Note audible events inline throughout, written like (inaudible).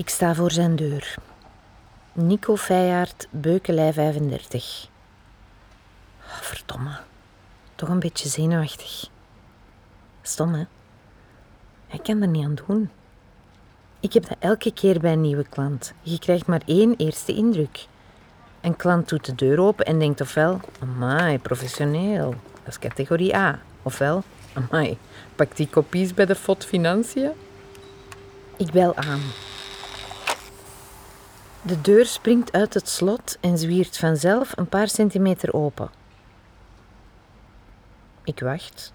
Ik sta voor zijn deur. Nico Feijaard, Beukelij 35. Oh, verdomme. Toch een beetje zenuwachtig. Stom, hè? Ik kan er niet aan doen. Ik heb dat elke keer bij een nieuwe klant. Je krijgt maar één eerste indruk. Een klant doet de deur open en denkt ofwel... Amai, professioneel. Dat is categorie A. Ofwel... Amai, pak die kopies bij de FOD Financiën. Ik bel aan. De deur springt uit het slot en zwiert vanzelf een paar centimeter open. Ik wacht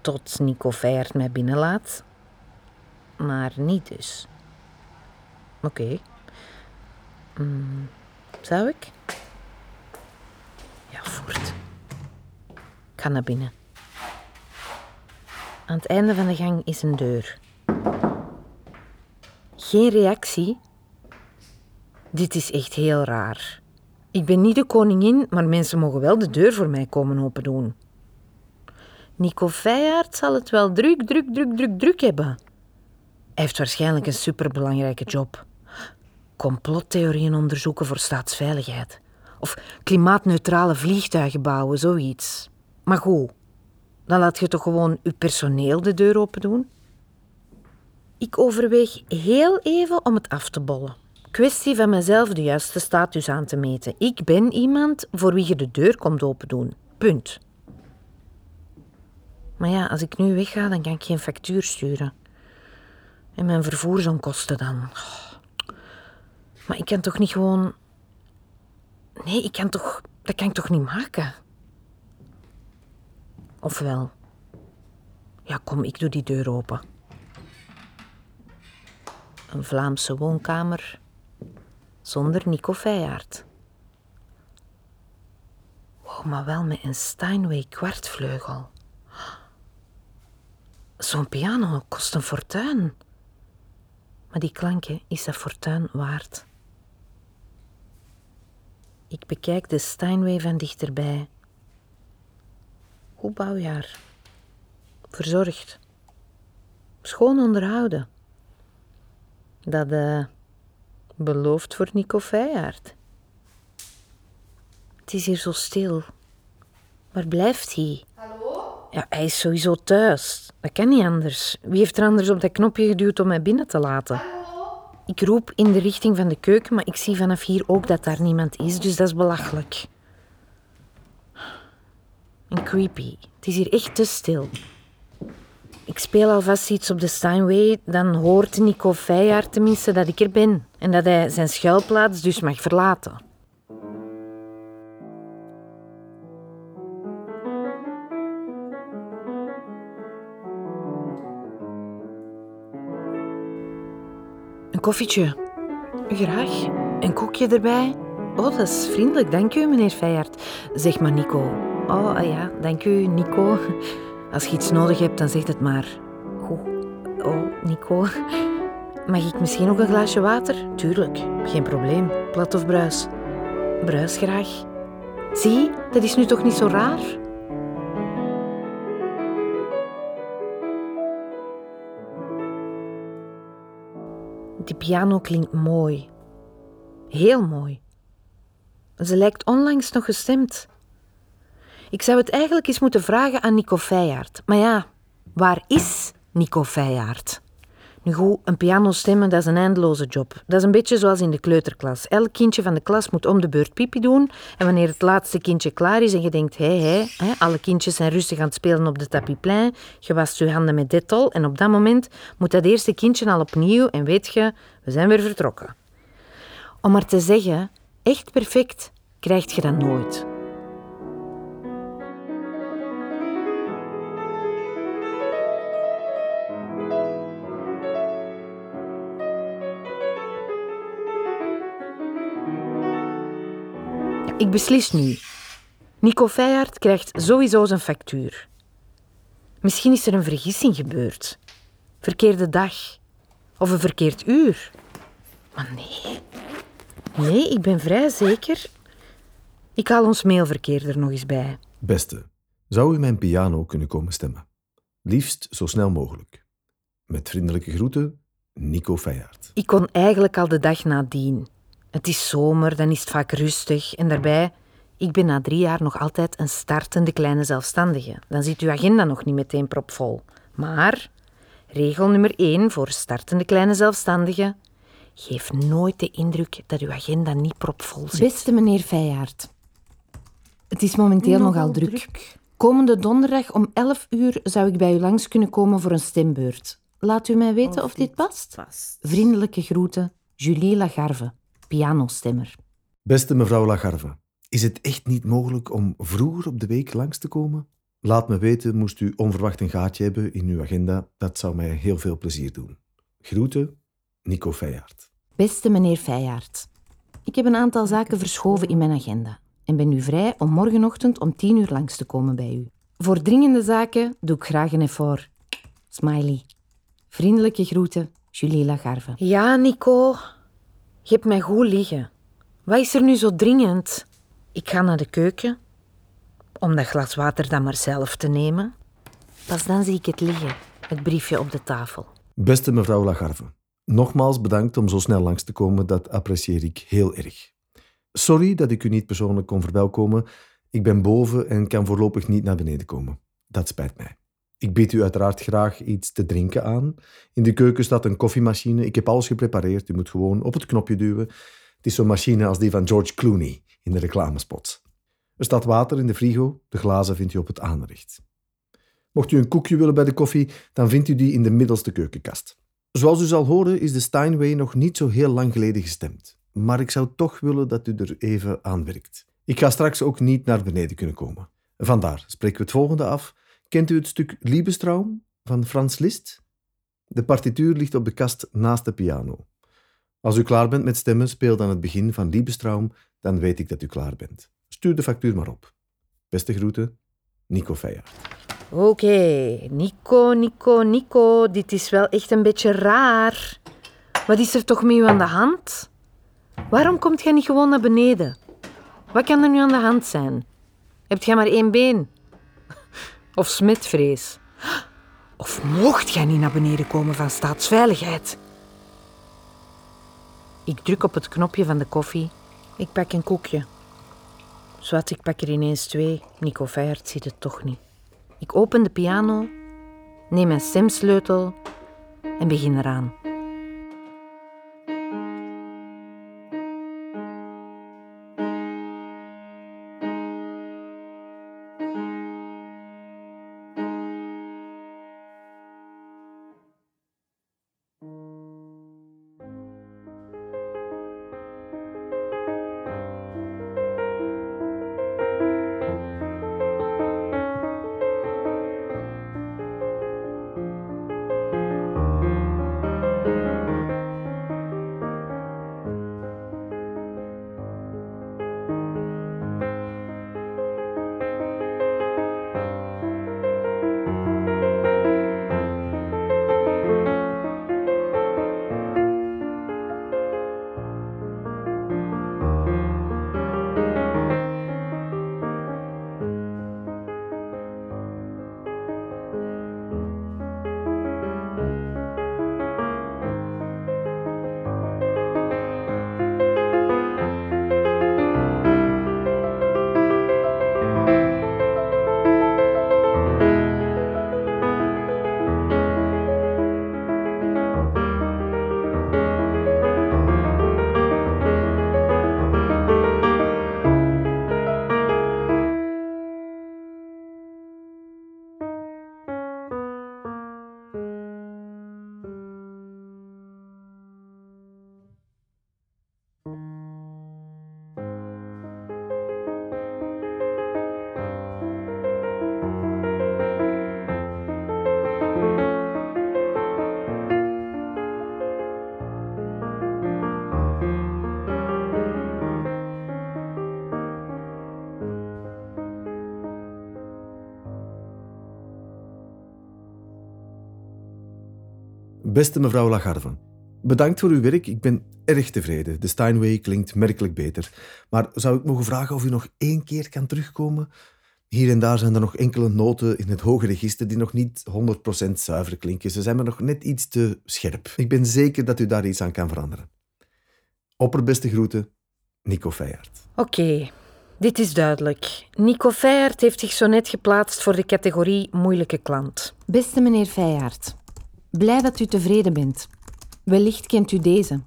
tot Nico Feijert mij binnenlaat, maar niet dus. Oké. Mm, zou ik? Ja, voort. Ik ga naar binnen. Aan het einde van de gang is een deur. Geen reactie. Dit is echt heel raar. Ik ben niet de koningin, maar mensen mogen wel de deur voor mij komen opendoen. Nico Feijaard zal het wel druk, druk, druk, druk, druk hebben. Hij heeft waarschijnlijk een superbelangrijke job. Complottheorieën onderzoeken voor staatsveiligheid. Of klimaatneutrale vliegtuigen bouwen, zoiets. Maar goed, dan laat je toch gewoon je personeel de deur open doen? Ik overweeg heel even om het af te bollen. Kwestie van mezelf de juiste status aan te meten. Ik ben iemand voor wie je de deur komt open doen. Punt. Maar ja, als ik nu wegga, dan kan ik geen factuur sturen. En mijn vervoersonkosten dan. Maar ik kan toch niet gewoon. Nee, ik kan toch. Dat kan ik toch niet maken? Ofwel. Ja, kom, ik doe die deur open. Een Vlaamse woonkamer zonder Nico Feijaard. Wow, maar wel met een Steinway kwartvleugel. Zo'n piano kost een fortuin. Maar die klanken is dat fortuin waard. Ik bekijk de Steinway van dichterbij. Goed bouwjaar. Verzorgd. Schoon onderhouden. Dat uh, belooft voor Nico Feijaard. Het is hier zo stil. Waar blijft hij? Hallo? Ja, hij is sowieso thuis. Dat kan niet anders. Wie heeft er anders op dat knopje geduwd om mij binnen te laten? Hallo? Ik roep in de richting van de keuken, maar ik zie vanaf hier ook dat daar niemand is, dus dat is belachelijk. En creepy. Het is hier echt te stil. Ik speel alvast iets op de Steinway, dan hoort Nico Feijaard tenminste dat ik er ben en dat hij zijn schuilplaats dus mag verlaten. Een koffietje. Graag. Een koekje erbij. Oh, dat is vriendelijk. Dank u, meneer Feijaard. Zeg maar Nico. Oh, ah ja, dank u, Nico. Als je iets nodig hebt, dan zeg het maar. Goed. Oh, Nico. Mag ik misschien nog een glaasje water? Tuurlijk, geen probleem. Plat of bruis? Bruis graag. Zie, dat is nu toch niet zo raar? Die piano klinkt mooi. Heel mooi. Ze lijkt onlangs nog gestemd. Ik zou het eigenlijk eens moeten vragen aan Nico Feijaard. Maar ja, waar is Nico Feijaard? Nu goed, een piano stemmen, dat is een eindeloze job. Dat is een beetje zoals in de kleuterklas. Elk kindje van de klas moet om de beurt pipi doen. En wanneer het laatste kindje klaar is en je denkt, hé, hé, alle kindjes zijn rustig aan het spelen op de tapiplein, je wast je handen met detol en op dat moment moet dat eerste kindje al opnieuw en weet je, we zijn weer vertrokken. Om maar te zeggen, echt perfect krijg je dat nooit. Ik beslis nu. Nico Feijaard krijgt sowieso zijn factuur. Misschien is er een vergissing gebeurd. Verkeerde dag. Of een verkeerd uur. Maar nee. Nee, ik ben vrij zeker. Ik haal ons mailverkeer er nog eens bij. Beste, zou u mijn piano kunnen komen stemmen? Liefst zo snel mogelijk. Met vriendelijke groeten, Nico Feijaard. Ik kon eigenlijk al de dag nadien. Het is zomer, dan is het vaak rustig. En daarbij, ik ben na drie jaar nog altijd een startende kleine zelfstandige. Dan zit uw agenda nog niet meteen propvol. Maar, regel nummer één voor startende kleine zelfstandigen. Geef nooit de indruk dat uw agenda niet propvol zit. Beste meneer Feijaard. Het is momenteel nogal, druk. Komende donderdag om 11 uur zou ik bij u langs kunnen komen voor een stembeurt. Laat u mij weten of, dit past. Vriendelijke groeten, Julie Lagarve, pianostemmer. Beste mevrouw Lagarve, is het echt niet mogelijk om vroeger op de week langs te komen? Laat me weten, moest u onverwacht een gaatje hebben in uw agenda. Dat zou mij heel veel plezier doen. Groeten, Nico Feijaard. Beste meneer Feijaard. Ik heb een aantal zaken verschoven in mijn agenda en ben nu vrij om morgenochtend om 10 uur langs te komen bij u. Voor dringende zaken doe ik graag een effort. Smiley. Vriendelijke groeten, Julie Lagarve. Ja, Nico. Je hebt mij goed liggen. Wat is er nu zo dringend? Ik ga naar de keuken om dat glas water dan maar zelf te nemen. Pas dan zie ik het liggen, het briefje op de tafel. Beste mevrouw Lagarve, nogmaals bedankt om zo snel langs te komen. Dat apprecieer ik heel erg. Sorry dat ik u niet persoonlijk kon verwelkomen. Ik ben boven en kan voorlopig niet naar beneden komen. Dat spijt mij. Ik bied u uiteraard graag iets te drinken aan. In de keuken staat een koffiemachine. Ik heb alles geprepareerd. U moet gewoon op het knopje duwen. Het is zo'n machine als die van George Clooney in de reclamespots. Er staat water in de frigo. De glazen vindt u op het aanrecht. Mocht u een koekje willen bij de koffie, dan vindt u die in de middelste keukenkast. Zoals u zal horen is de Steinway nog niet zo heel lang geleden gestemd. Maar ik zou toch willen dat u er even aan werkt. Ik ga straks ook niet naar beneden kunnen komen. Vandaar spreken we het volgende af. Kent u het stuk Liebestraum van Frans Liszt? De partituur ligt op de kast naast de piano. Als u klaar bent met stemmen, speel dan het begin van Liebestraum, dan weet ik dat u klaar bent. Stuur de factuur maar op. Beste groeten, Nico Feijaard. Oké, Nico, Nico, Nico, dit is wel echt een beetje raar. Wat is er toch met u aan de hand? Waarom komt jij niet gewoon naar beneden? Wat kan er nu aan de hand zijn? Hebt jij maar één been? Of smetvrees? Of mocht jij niet naar beneden komen van staatsveiligheid? Ik druk op het knopje van de koffie. Ik pak een koekje. Zwat, ik pak er ineens twee. Nico Feijaert ziet het toch niet. Ik open de piano, neem mijn stemsleutel en begin eraan. Beste mevrouw Lagarve, bedankt voor uw werk. Ik ben erg tevreden. De Steinway klinkt merkelijk beter. Maar zou ik mogen vragen of u nog één keer kan terugkomen? Hier en daar zijn er nog enkele noten in het hoge register die nog niet 100% zuiver klinken. Ze zijn me nog net iets te scherp. Ik ben zeker dat u daar iets aan kan veranderen. Opperbeste groeten, Nico Feijaert. Oké, dit is duidelijk. Nico Feijaert heeft zich zo net geplaatst voor de categorie moeilijke klant. Beste meneer Feijaert, blij dat u tevreden bent. Wellicht kent u deze.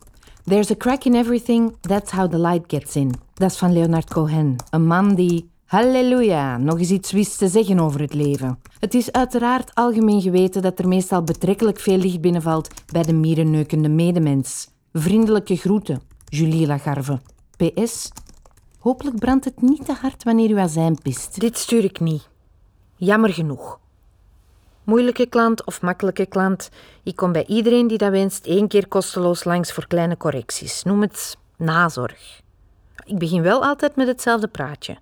There's a crack in everything, that's how the light gets in. Dat is van Leonard Cohen, een man die, halleluja, nog eens iets wist te zeggen over het leven. Het is uiteraard algemeen geweten dat er meestal betrekkelijk veel licht binnenvalt bij de mierenneukende medemens. Vriendelijke groeten, Julie Lagarve. PS. Hopelijk brandt het niet te hard wanneer u azijn pist. Dit stuur ik niet. Jammer genoeg. Moeilijke klant of makkelijke klant, ik kom bij iedereen die dat wenst één keer kosteloos langs voor kleine correcties. Noem het nazorg. Ik begin wel altijd met hetzelfde praatje.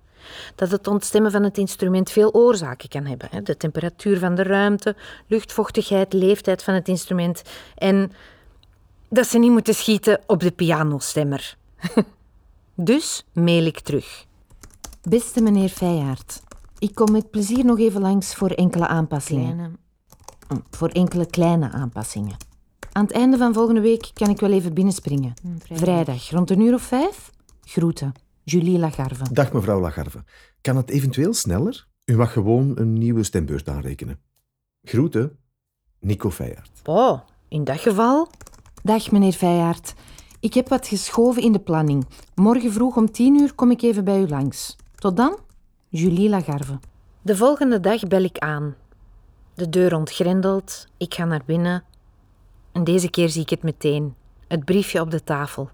Dat het ontstemmen van het instrument veel oorzaken kan hebben. De temperatuur van de ruimte, luchtvochtigheid, leeftijd van het instrument en dat ze niet moeten schieten op de pianostemmer. (laughs) dus mail ik terug. Beste meneer Feijaert, ik kom met plezier nog even langs voor enkele aanpassingen. Kleine. Hm, Voor enkele kleine aanpassingen. Aan het einde van volgende week kan ik wel even binnenspringen. Vrijdag, rond een uur of vijf? Groeten, Julie Lagarve. Dag mevrouw Lagarve. Kan het eventueel sneller? U mag gewoon een nieuwe stembeurt aanrekenen. Groeten, Nico Feijaert. Oh, in dat geval Dag meneer Feijaert. Ik heb wat geschoven in de planning. Morgen vroeg om tien uur kom ik even bij u langs. Tot dan, Julie Lagarve. De volgende dag bel ik aan. De deur ontgrendelt, ik ga naar binnen. En deze keer zie ik het meteen. Het briefje op de tafel.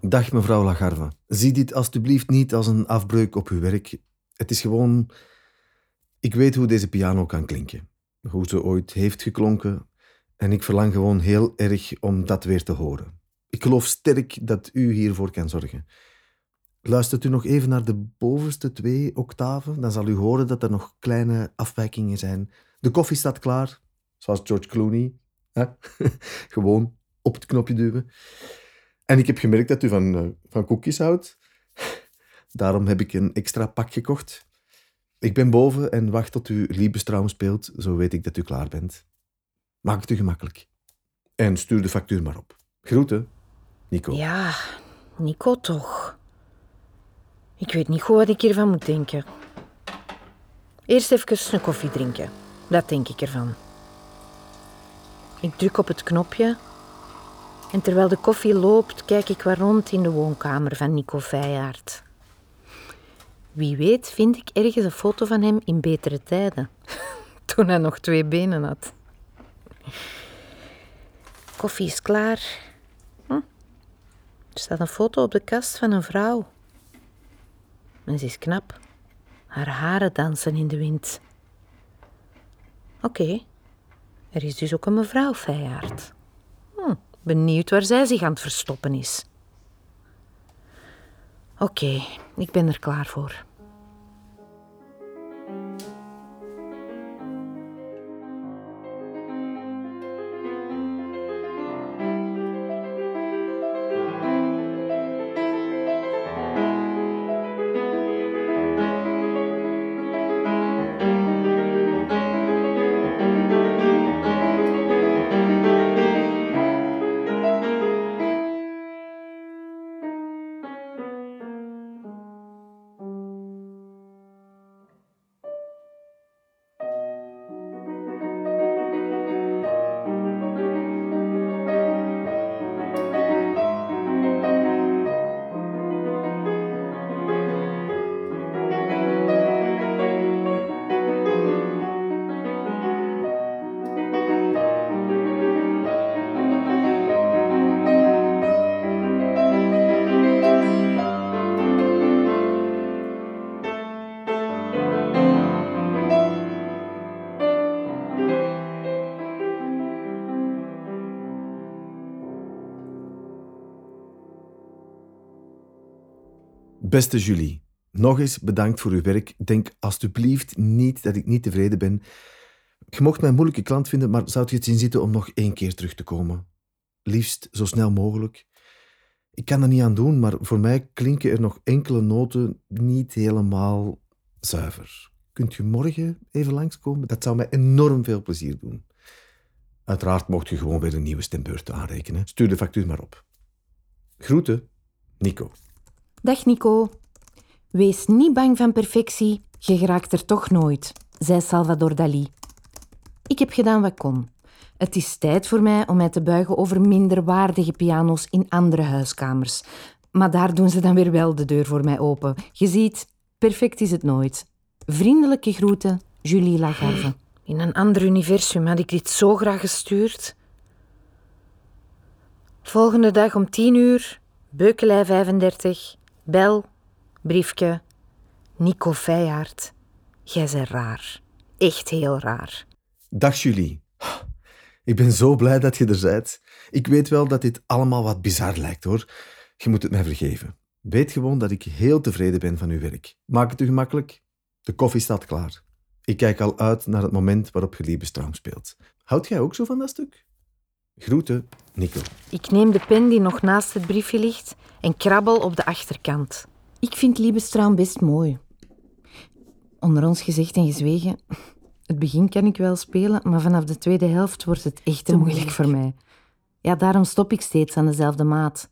Dag mevrouw Lagarve. Zie dit alstublieft niet als een afbreuk op uw werk. Het is gewoon... Ik weet hoe deze piano kan klinken. Hoe ze ooit heeft geklonken. En ik verlang gewoon heel erg om dat weer te horen. Ik geloof sterk dat u hiervoor kan zorgen. Luistert u nog even naar de bovenste twee octaven, dan zal u horen dat er nog kleine afwijkingen zijn. De koffie staat klaar, zoals George Clooney. (laughs) Gewoon op het knopje duwen. En ik heb gemerkt dat u van, eh, van koekjes houdt. Daarom heb ik een extra pak gekocht. Ik ben boven en wacht tot u Liebestraum speelt, zo weet ik dat u klaar bent. Maak het u gemakkelijk. En stuur de factuur maar op. Groeten, Nico. Ja, Nico toch. Ik weet niet goed wat ik hiervan moet denken. Eerst even een koffie drinken. Dat denk ik ervan. Ik druk op het knopje. En terwijl de koffie loopt, kijk ik wat rond in de woonkamer van Nico Feijaert. Wie weet vind ik ergens een foto van hem in betere tijden. (laughs) Toen hij nog twee benen had. Koffie is klaar. Hm. Er staat een foto op de kast van een vrouw. En ze is knap. Haar haren dansen in de wind. Oké, er is dus ook een mevrouw Feijaard. Hm, benieuwd waar zij zich aan het verstoppen is. Oké, ik ben er klaar voor. Beste Julie, nog eens bedankt voor uw werk. Denk alstublieft niet dat ik niet tevreden ben. Je mocht mij een moeilijke klant vinden, maar zou je het zien zitten om nog één keer terug te komen? Liefst zo snel mogelijk. Ik kan er niet aan doen, maar voor mij klinken er nog enkele noten niet helemaal Zuiver. Kunt u morgen even langskomen? Dat zou mij enorm veel plezier doen. Uiteraard mocht je gewoon weer een nieuwe stembeurt aanrekenen. Stuur de factuur maar op. Groeten, Nico. Dag Nico. Wees niet bang van perfectie, je geraakt er toch nooit, zei Salvador Dali. Ik heb gedaan wat kon. Het is tijd voor mij om mij te buigen over minderwaardige piano's in andere huiskamers. Maar daar doen ze dan weer wel de deur voor mij open. Je ziet, perfect is het nooit. Vriendelijke groeten, Julie Lagarde. In een ander universum had ik dit zo graag gestuurd. Volgende dag om tien uur, Beukelij 35, bel, briefje, Nico Feijaard. Jij bent raar. Echt heel raar. Dag Julie. Ik ben zo blij dat je er bent. Ik weet wel dat dit allemaal wat bizar lijkt hoor. Je moet het mij vergeven. Weet gewoon dat ik heel tevreden ben van uw werk. Maak het u gemakkelijk. De koffie staat klaar. Ik kijk al uit naar het moment waarop je Liebestraum speelt. Houd jij ook zo van dat stuk? Groeten, Nico. Ik neem de pen die nog naast het briefje ligt en krabbel op de achterkant. Ik vind Liebestraum best mooi. Onder ons gezegd en gezwegen, het begin kan ik wel spelen, maar vanaf de tweede helft wordt het echt te moeilijk voor mij. Ja, daarom stop ik steeds aan dezelfde maat.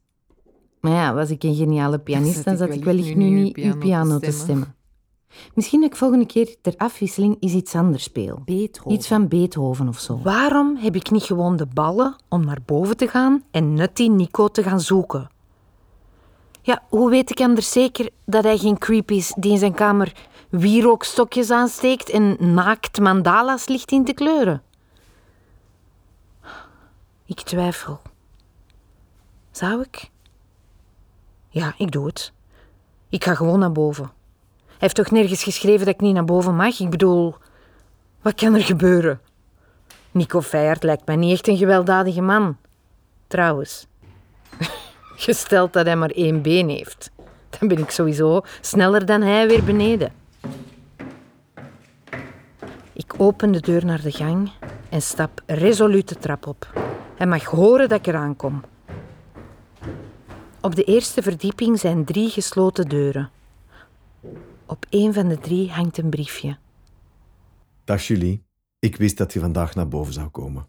Maar ja, was ik een geniale pianist, dan zat ik wellicht nu niet uw piano te stemmen. Misschien dat ik volgende keer ter afwisseling eens iets anders speel. Beethoven. Iets van Beethoven of zo. Waarom heb ik niet gewoon de ballen om naar boven te gaan en die Nico te gaan zoeken? Ja, hoe weet ik anders zeker dat hij geen creep is die in zijn kamer wierookstokjes aansteekt en naakt mandala's ligt in te kleuren? Ik twijfel. Zou ik? Ja, ik doe het. Ik ga gewoon naar boven. Hij heeft toch nergens geschreven dat ik niet naar boven mag? Ik bedoel, wat kan er gebeuren? Nico Feijert lijkt mij niet echt een gewelddadige man. Trouwens, (laughs) gesteld dat hij maar één been heeft, dan ben ik sowieso sneller dan hij weer beneden. Ik open de deur naar de gang en stap resoluut de trap op. Hij mag horen dat ik eraan kom. Op de eerste verdieping zijn drie gesloten deuren. Op een van de drie hangt een briefje. Dag Julie. Ik wist dat je vandaag naar boven zou komen.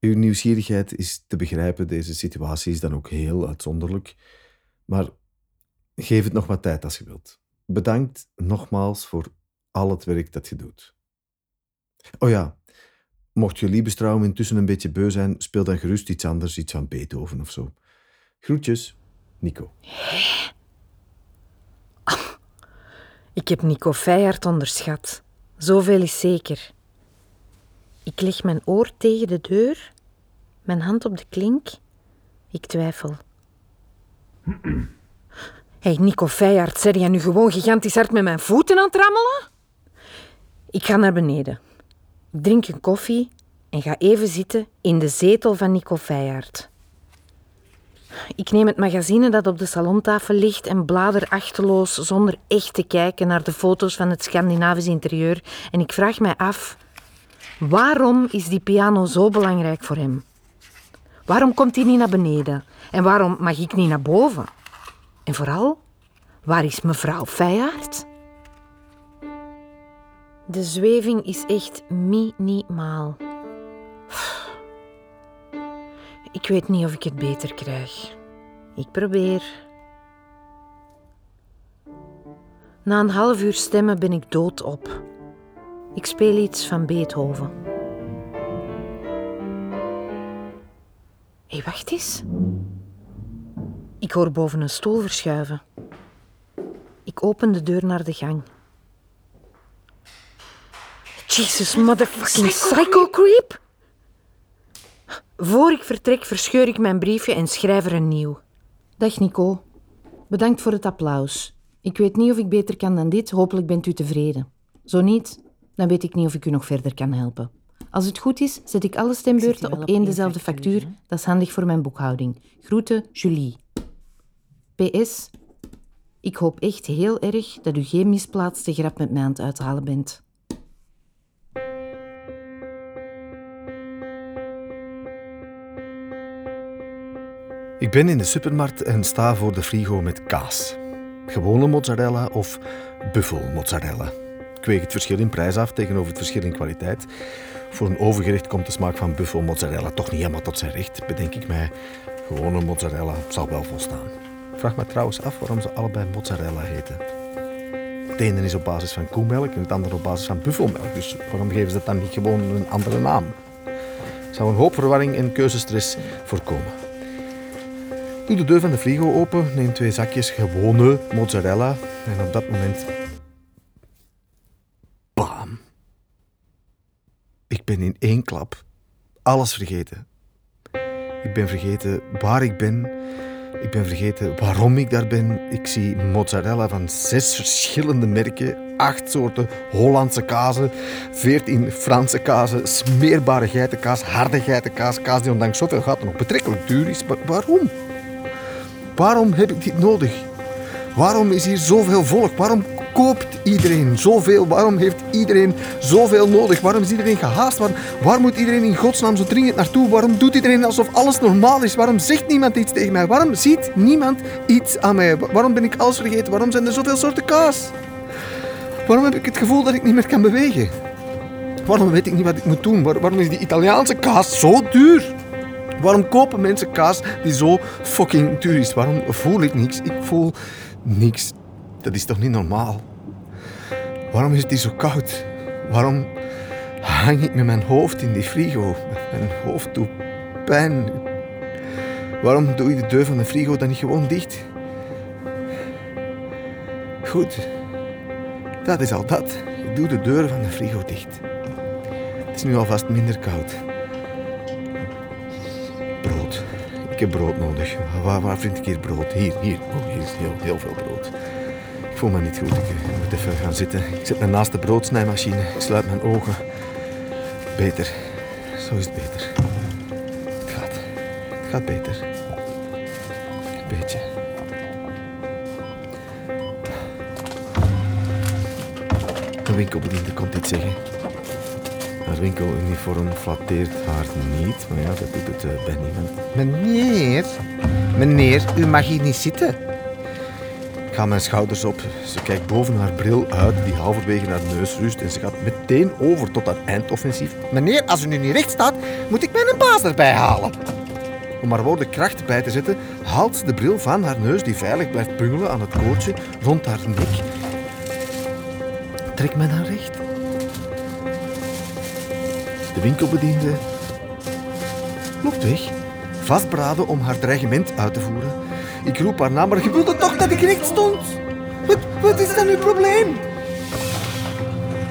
Uw nieuwsgierigheid is te begrijpen, deze situatie is dan ook heel uitzonderlijk. Maar geef het nog wat tijd als je wilt. Bedankt nogmaals voor al het werk dat je doet. Oh ja, mocht je Liebestrouwen intussen een beetje beu zijn, speel dan gerust iets anders, iets van Beethoven of zo. Groetjes, Nico. Ik heb Nico Feijaard onderschat. Zoveel is zeker. Ik leg mijn oor tegen de deur, mijn hand op de klink. Ik twijfel. Hé, Nico Feijaard, zeg jij nu gewoon gigantisch hard met mijn voeten aan het rammelen? Ik ga naar beneden. Ik drink een koffie en ga even zitten in de zetel van Nico Feijaard. Ik neem het magazine dat op de salontafel ligt en blader achteloos zonder echt te kijken naar de foto's van het Scandinavisch interieur en ik vraag mij af, waarom is die piano zo belangrijk voor hem? Waarom komt hij niet naar beneden? En waarom mag ik niet naar boven? En vooral, waar is mevrouw Feijaard? De zweving is echt minimaal. Ik weet niet of ik het beter krijg. Ik probeer. Na een half uur stemmen ben ik doodop. Ik speel iets van Beethoven. Hé, hey, wacht eens. Ik hoor boven een stoel verschuiven. Ik open de deur naar de gang. Jesus motherfucking psycho creep! Voor ik vertrek verscheur ik mijn briefje en schrijf er een nieuw. Dag Nico. Bedankt voor het applaus. Ik weet niet of ik beter kan dan dit. Hopelijk bent u tevreden. Zo niet, dan weet ik niet of ik u nog verder kan helpen. Als het goed is, zet ik alle stembeurten op één dezelfde factuur. Dat is handig voor mijn boekhouding. Groeten, Julie. PS. Ik hoop echt heel erg dat u geen misplaatste grap met mij aan het uithalen bent. Ik ben in de supermarkt en sta voor de frigo met kaas. Gewone mozzarella of buffelmozzarella. Ik weeg het verschil in prijs af tegenover het verschil in kwaliteit. Voor een overgerecht komt de smaak van buffel mozzarella toch niet helemaal tot zijn recht, bedenk ik mij. Gewone mozzarella zal wel volstaan. Ik vraag me trouwens af waarom ze allebei mozzarella heten. Het ene is op basis van koemelk en het andere op basis van buffelmelk. Dus waarom geven ze het dan niet gewoon een andere naam? Zou een hoop verwarring en keuzestress voorkomen. Doe de deur van de frigo open, neem twee zakjes gewone mozzarella en op dat moment. Bam! Ik ben in één klap alles vergeten. Ik ben vergeten waar ik ben. Ik ben vergeten waarom ik daar ben. Ik zie mozzarella van zes verschillende merken, acht soorten Hollandse kazen, veertien Franse kazen, smeerbare geitenkaas, harde geitenkaas, kaas die ondanks zoveel gaten nog betrekkelijk duur is. Maar waarom? Waarom heb ik dit nodig? Waarom is hier zoveel volk? Waarom koopt iedereen zoveel? Waarom heeft iedereen zoveel nodig? Waarom is iedereen gehaast? Waar, moet iedereen in godsnaam zo dringend naartoe? Waarom doet iedereen alsof alles normaal is? Waarom zegt niemand iets tegen mij? Waarom ziet niemand iets aan mij? Waarom ben ik alles vergeten? Waarom zijn er zoveel soorten kaas? Waarom heb ik het gevoel dat ik niet meer kan bewegen? Waarom weet ik niet wat ik moet doen? waarom is die Italiaanse kaas zo duur? Waarom kopen mensen kaas die zo fucking duur is? Waarom voel ik niks? Ik voel niks. Dat is toch niet normaal? Waarom is het zo koud? Waarom hang ik met mijn hoofd in die frigo? Mijn hoofd doet pijn. Waarom doe je de deur van de frigo dan niet gewoon dicht? Goed, dat is al dat. Ik doe de deur van de frigo dicht. Het is nu alvast minder koud. Heb brood nodig. Waar, waar vind ik hier brood? Hier, hier. Oh, hier is heel, heel veel brood. Ik voel me niet goed. Ik moet even gaan zitten. Ik zit naast de broodsnijmachine. Ik sluit mijn ogen. Beter. Zo is het beter. Het gaat. Het gaat beter. Een beetje. De winkelbediende komt iets zeggen. Haar winkeluniform flatteert haar niet, maar ja, dat doet het bij niemand. Meneer, meneer, u mag hier niet zitten. Ik ga mijn schouders op. Ze kijkt boven haar bril uit, die halverwege haar neus rust, en ze gaat meteen over tot haar eindoffensief. Meneer, als u nu niet recht staat, moet ik mijn baas erbij halen. Om haar woorden kracht bij te zetten, haalt ze de bril van haar neus, die veilig blijft bungelen aan het koordje rond haar nek. Trek men haar recht. De winkelbediende loopt weg, vastberaden om haar dreigement uit te voeren. Ik roep haar naam, maar je wilde toch dat ik recht stond? Wat, wat is dan uw probleem?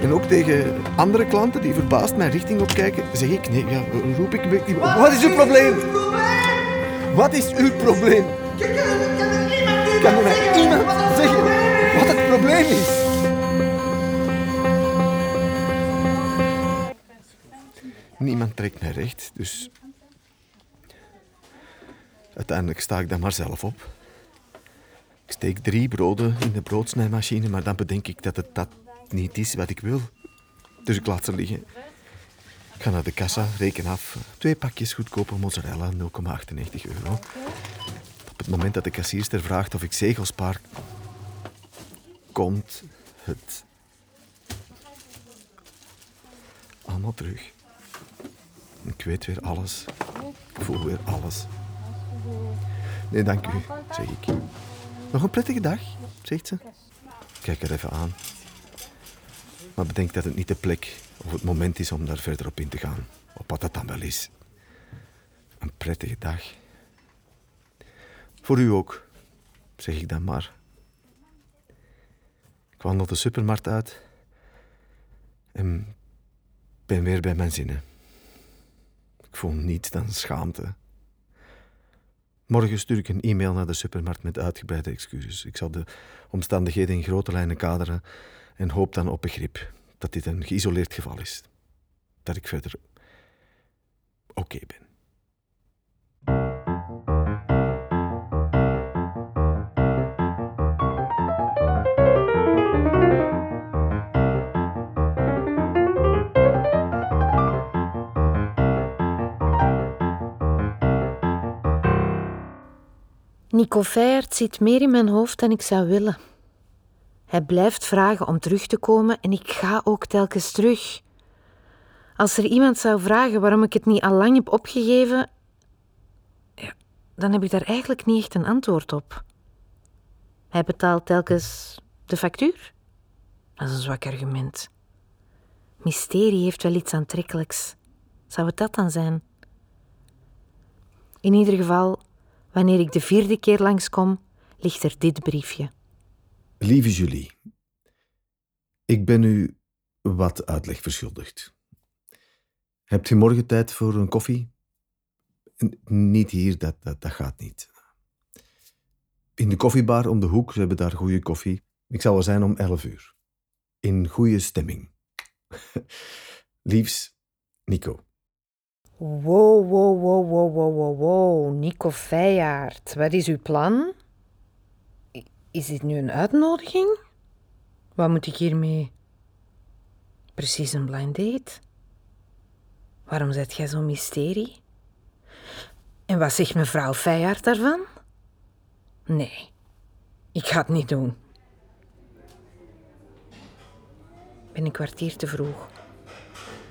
En ook tegen andere klanten die verbaasd mijn richting opkijken, zeg ik, nee, ja, roep ik, wat, wat is uw probleem? Wat is uw probleem? Kan er mij iemand zeggen wat het probleem is? Niemand trekt mij recht, dus uiteindelijk sta ik dan maar zelf op. Ik steek drie broden in de broodsnijmachine, maar dan bedenk ik dat het dat niet is wat ik wil. Dus ik laat ze liggen. Ik ga naar de kassa, reken af. Twee pakjes goedkope mozzarella, 0,98 euro. Op het moment dat de kassierster vraagt of ik zegels spaar, komt het allemaal terug. Ik weet weer alles. Ik voel weer alles. Nee, dank u, zeg ik. Nog een prettige dag, zegt ze. Kijk er even aan. Maar bedenk dat het niet de plek of het moment is om daar verder op in te gaan. Op wat dat dan wel is. Een prettige dag. Voor u ook, zeg ik dan maar. Ik wandel de supermarkt uit en ben weer bij mijn zinnen. Ik voel niets dan schaamte. Morgen stuur ik een e-mail naar de supermarkt met uitgebreide excuses. Ik zal de omstandigheden in grote lijnen kaderen en hoop dan op begrip dat dit een geïsoleerd geval is. Dat ik verder oké ben. Nico Feijert zit meer in mijn hoofd dan ik zou willen. Hij blijft vragen om terug te komen en ik ga ook telkens terug. Als er iemand zou vragen waarom ik het niet al lang heb opgegeven, ja, dan heb ik daar eigenlijk niet echt een antwoord op. Hij betaalt telkens de factuur? Dat is een zwak argument. Mysterie heeft wel iets aantrekkelijks. Zou het dat dan zijn? In ieder geval, wanneer ik de vierde keer langskom, ligt er dit briefje. Lieve Julie, ik ben u wat uitleg verschuldigd. Hebt u morgen tijd voor een koffie? niet hier, dat, dat, gaat niet. In de koffiebar om de hoek, ze hebben daar goede koffie. Ik zal er zijn om elf uur. In goede stemming. (laughs) Liefs, Nico. Wow, wow, wow, wow, wow, wow. Nico Feijaard, wat is uw plan? Is dit nu een uitnodiging? Wat moet ik hiermee? Precies een blind date? Waarom zet jij zo'n mysterie? En wat zegt mevrouw Feijaard daarvan? Nee, ik ga het niet doen. Ben een kwartier te vroeg.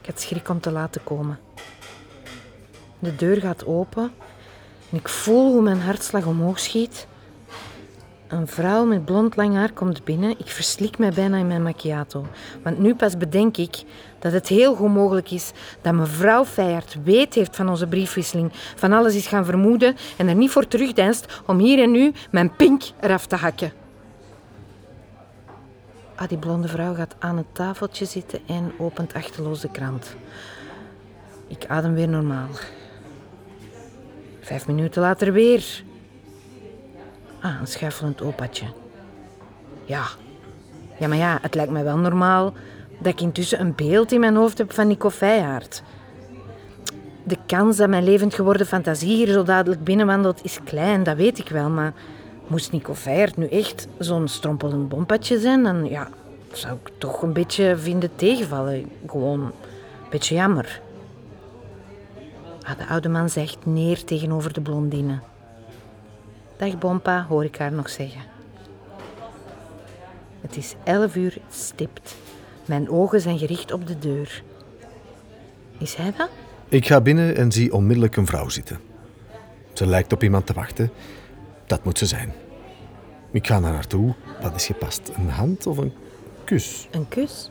Ik had schrik om te laten komen. De deur gaat open en ik voel hoe mijn hartslag omhoog schiet. Een vrouw met blond lang haar komt binnen. Ik verslik mij bijna in mijn macchiato. Want nu pas bedenk ik dat het heel goed mogelijk is dat mevrouw Feijaard weet heeft van onze briefwisseling, van alles is gaan vermoeden en er niet voor terugdeinst om hier en nu mijn pink eraf te hakken. Ah, die blonde vrouw gaat aan het tafeltje zitten en opent achterloos de krant. Ik adem weer normaal. Vijf minuten later weer. Ah, een schuifelend opatje. Ja. Ja, maar ja, het lijkt mij wel normaal dat ik intussen een beeld in mijn hoofd heb van Nico Feijaard. De kans dat mijn levend geworden fantasie hier zo dadelijk binnenwandelt is klein, dat weet ik wel. Maar moest Nico Feijaard nu echt zo'n strompelend bompatje zijn, dan ja, zou ik toch een beetje vinden tegenvallen. Gewoon een beetje jammer. Ah, de oude man zegt neer tegenover de blondine. Dag Bompa, hoor ik haar nog zeggen. Het is elf uur stipt. Mijn ogen zijn gericht op de deur. Is hij dat? Ik ga binnen en zie onmiddellijk een vrouw zitten. Ze lijkt op iemand te wachten. Dat moet ze zijn. Ik ga naar haar toe. Wat is gepast? Een hand of een kus? Een kus?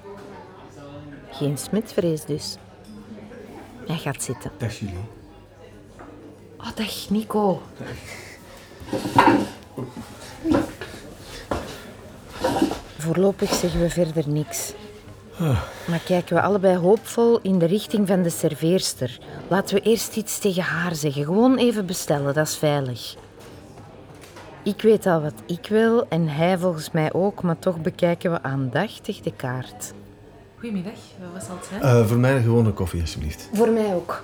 Geen smetvrees dus. Hij gaat zitten. Dag Julie. Oh, dag Nico. Voorlopig zeggen we verder niks. Maar kijken we allebei hoopvol in de richting van de serveerster. Laten we eerst iets tegen haar zeggen. Gewoon even bestellen, dat is veilig. Ik weet al wat ik wil en hij volgens mij ook, maar toch bekijken we aandachtig de kaart. Goedemiddag, wat zal het zijn? Uh, voor mij gewoon een koffie, alsjeblieft. Voor mij ook.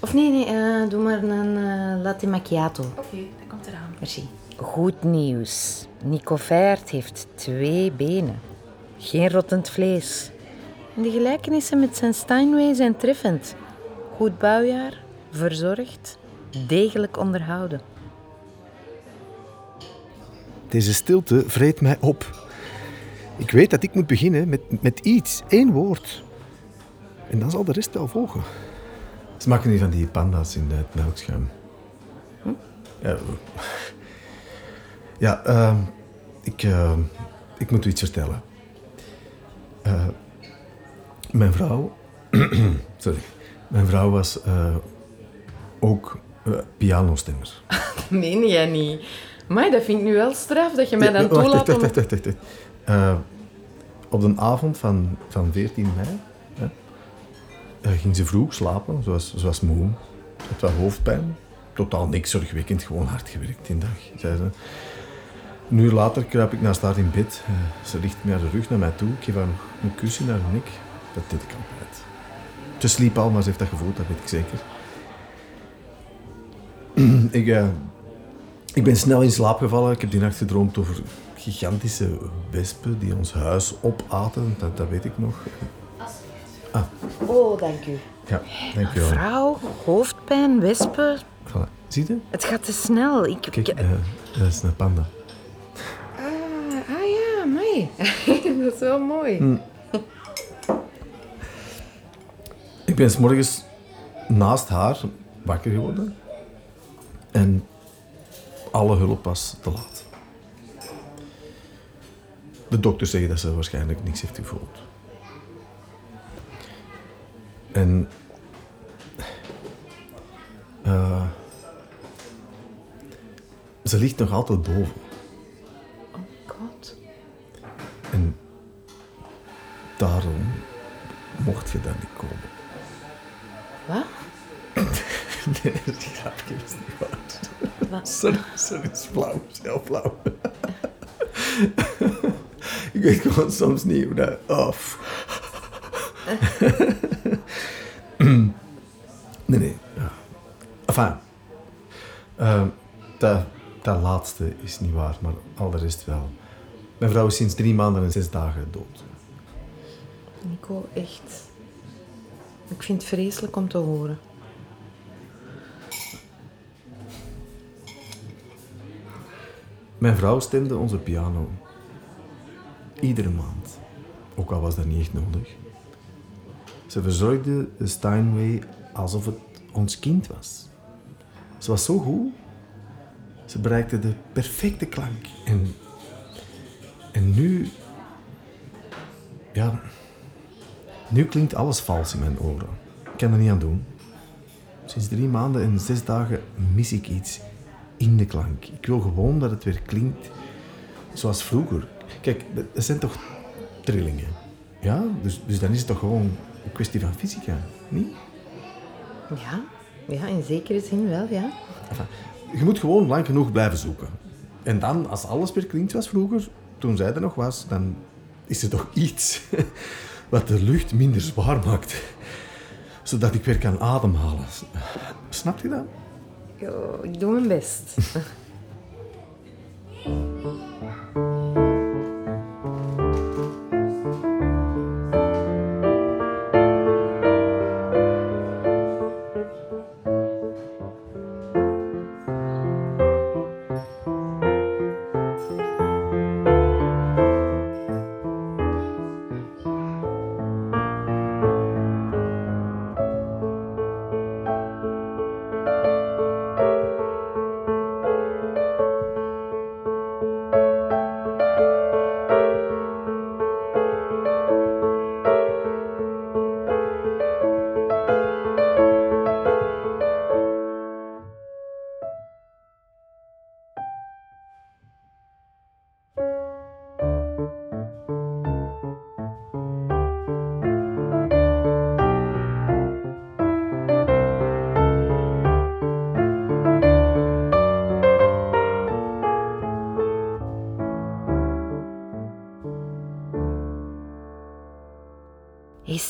Of nee, nee, uh, doe maar een uh, latte macchiato. Oké, okay, dat komt eraan. Merci. Goed nieuws. Nico Feyert heeft twee benen. Geen rottend vlees. En de gelijkenissen met zijn Steinway zijn treffend. Goed bouwjaar, verzorgd, degelijk onderhouden. Deze stilte vreet mij op. Ik weet dat ik moet beginnen met, met iets, één woord. En dan zal de rest wel volgen. Ze maken niet van die panda's in het melkschuim. Hm? Ja, ja uh, ik, uh, ik moet u iets vertellen. Uh, mijn vrouw... (clears throat) sorry. Mijn vrouw was eh, ook pianostemmer. (laughs) Meen jij niet? Maar dat vind ik nu wel straf dat je mij dan toelaat wacht, wacht, wacht, wacht, wacht. Uh, op de avond van, van 14 mei hè, uh, ging ze vroeg slapen, zoals, zoals moe. Het was hoofdpijn. Totaal niks zorgwekkend, gewoon hard gewerkt die dag, zei ze. Een uur later kruip ik naast haar in bed. Uh, ze ligt met haar rug naar mij toe. Ik geef haar een kusje naar haar nek. Dat deed ik altijd. Ze sliep al, maar ze heeft dat gevoeld, dat weet ik zeker. (clears throat) ik, uh, ik ben snel in slaap gevallen. Ik heb die nacht gedroomd over gigantische wespen die ons huis opaten. Dat, dat weet ik nog. Ah. Oh, dank u. Ja, dank u wel. Vrouw, hoofdpijn, wespen. Voilà. Zie je? Het gaat te snel. Ik, Kijk, uh, dat is een panda. Ah, ah ja, mooi. (laughs) dat is wel mooi. Hm. Ik ben s morgens naast haar wakker geworden. En alle hulp was te laat. De dokter zeggen dat ze waarschijnlijk niks heeft gevoeld. En... eh, ze ligt nog altijd boven. Oh god. En daarom mocht je daar niet komen. Wat? (laughs) Nee, dat is grapje, dat is niet waar. Wat? Sorry, sorry, is flauw, is heel flauw. Ik weet gewoon soms niet hoe dat... Oh. nee, nee. Ja. Enfin. eh, dat, dat laatste is niet waar, maar al de rest wel. Mijn vrouw is sinds drie maanden en zes dagen dood. Nico, echt. Ik vind het vreselijk om te horen. Mijn vrouw stemde onze piano. Iedere maand. Ook al was dat niet echt nodig. Ze verzorgde de Steinway alsof het ons kind was. Ze was zo goed. Ze bereikte de perfecte klank. En, en nu... Ja... Nu klinkt alles vals in mijn oren. Ik kan er niet aan doen. Sinds drie maanden en zes dagen mis ik iets in de klank. Ik wil gewoon dat het weer klinkt zoals vroeger. Kijk, dat zijn toch trillingen? Ja? Dus, dus dan is het toch gewoon een kwestie van fysica, niet? Ja, ja, in zekere zin wel, ja. Enfin, je moet gewoon lang genoeg blijven zoeken. En dan, als alles weer klinkt zoals vroeger, toen zij er nog was, dan is er toch iets (laughs) wat de lucht minder zwaar maakt. Zodat ik weer kan ademhalen. Snap je dat? Jo, ik doe mijn best. (laughs)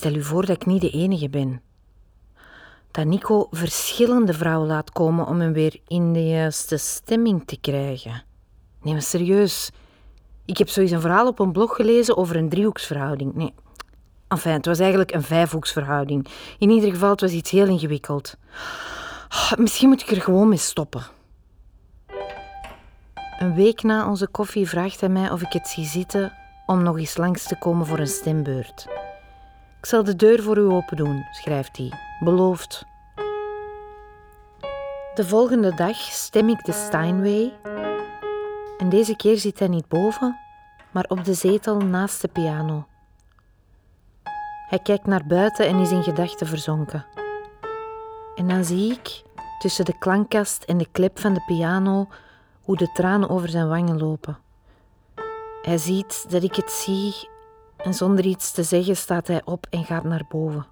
stel u voor dat ik niet de enige ben. Dat Nico verschillende vrouwen laat komen om hem weer in de juiste stemming te krijgen. Nee, maar serieus. Ik heb zoiets een verhaal op een blog gelezen over een driehoeksverhouding. Nee, enfin, het was eigenlijk een vijfhoeksverhouding. In ieder geval, het was iets heel ingewikkeld. Ah, Misschien moet ik er gewoon mee stoppen. Een week na onze koffie vraagt hij mij of ik het zie zitten om nog eens langs te komen voor een stembeurt. Ik zal de deur voor u open doen, schrijft hij. Beloofd. De volgende dag stem ik de Steinway. En deze keer zit hij niet boven, maar op de zetel naast de piano. Hij kijkt naar buiten en is in gedachten verzonken. En dan zie ik, tussen de klankkast en de klep van de piano, hoe de tranen over zijn wangen lopen. Hij ziet dat ik het zie en zonder iets te zeggen staat hij op en gaat naar boven.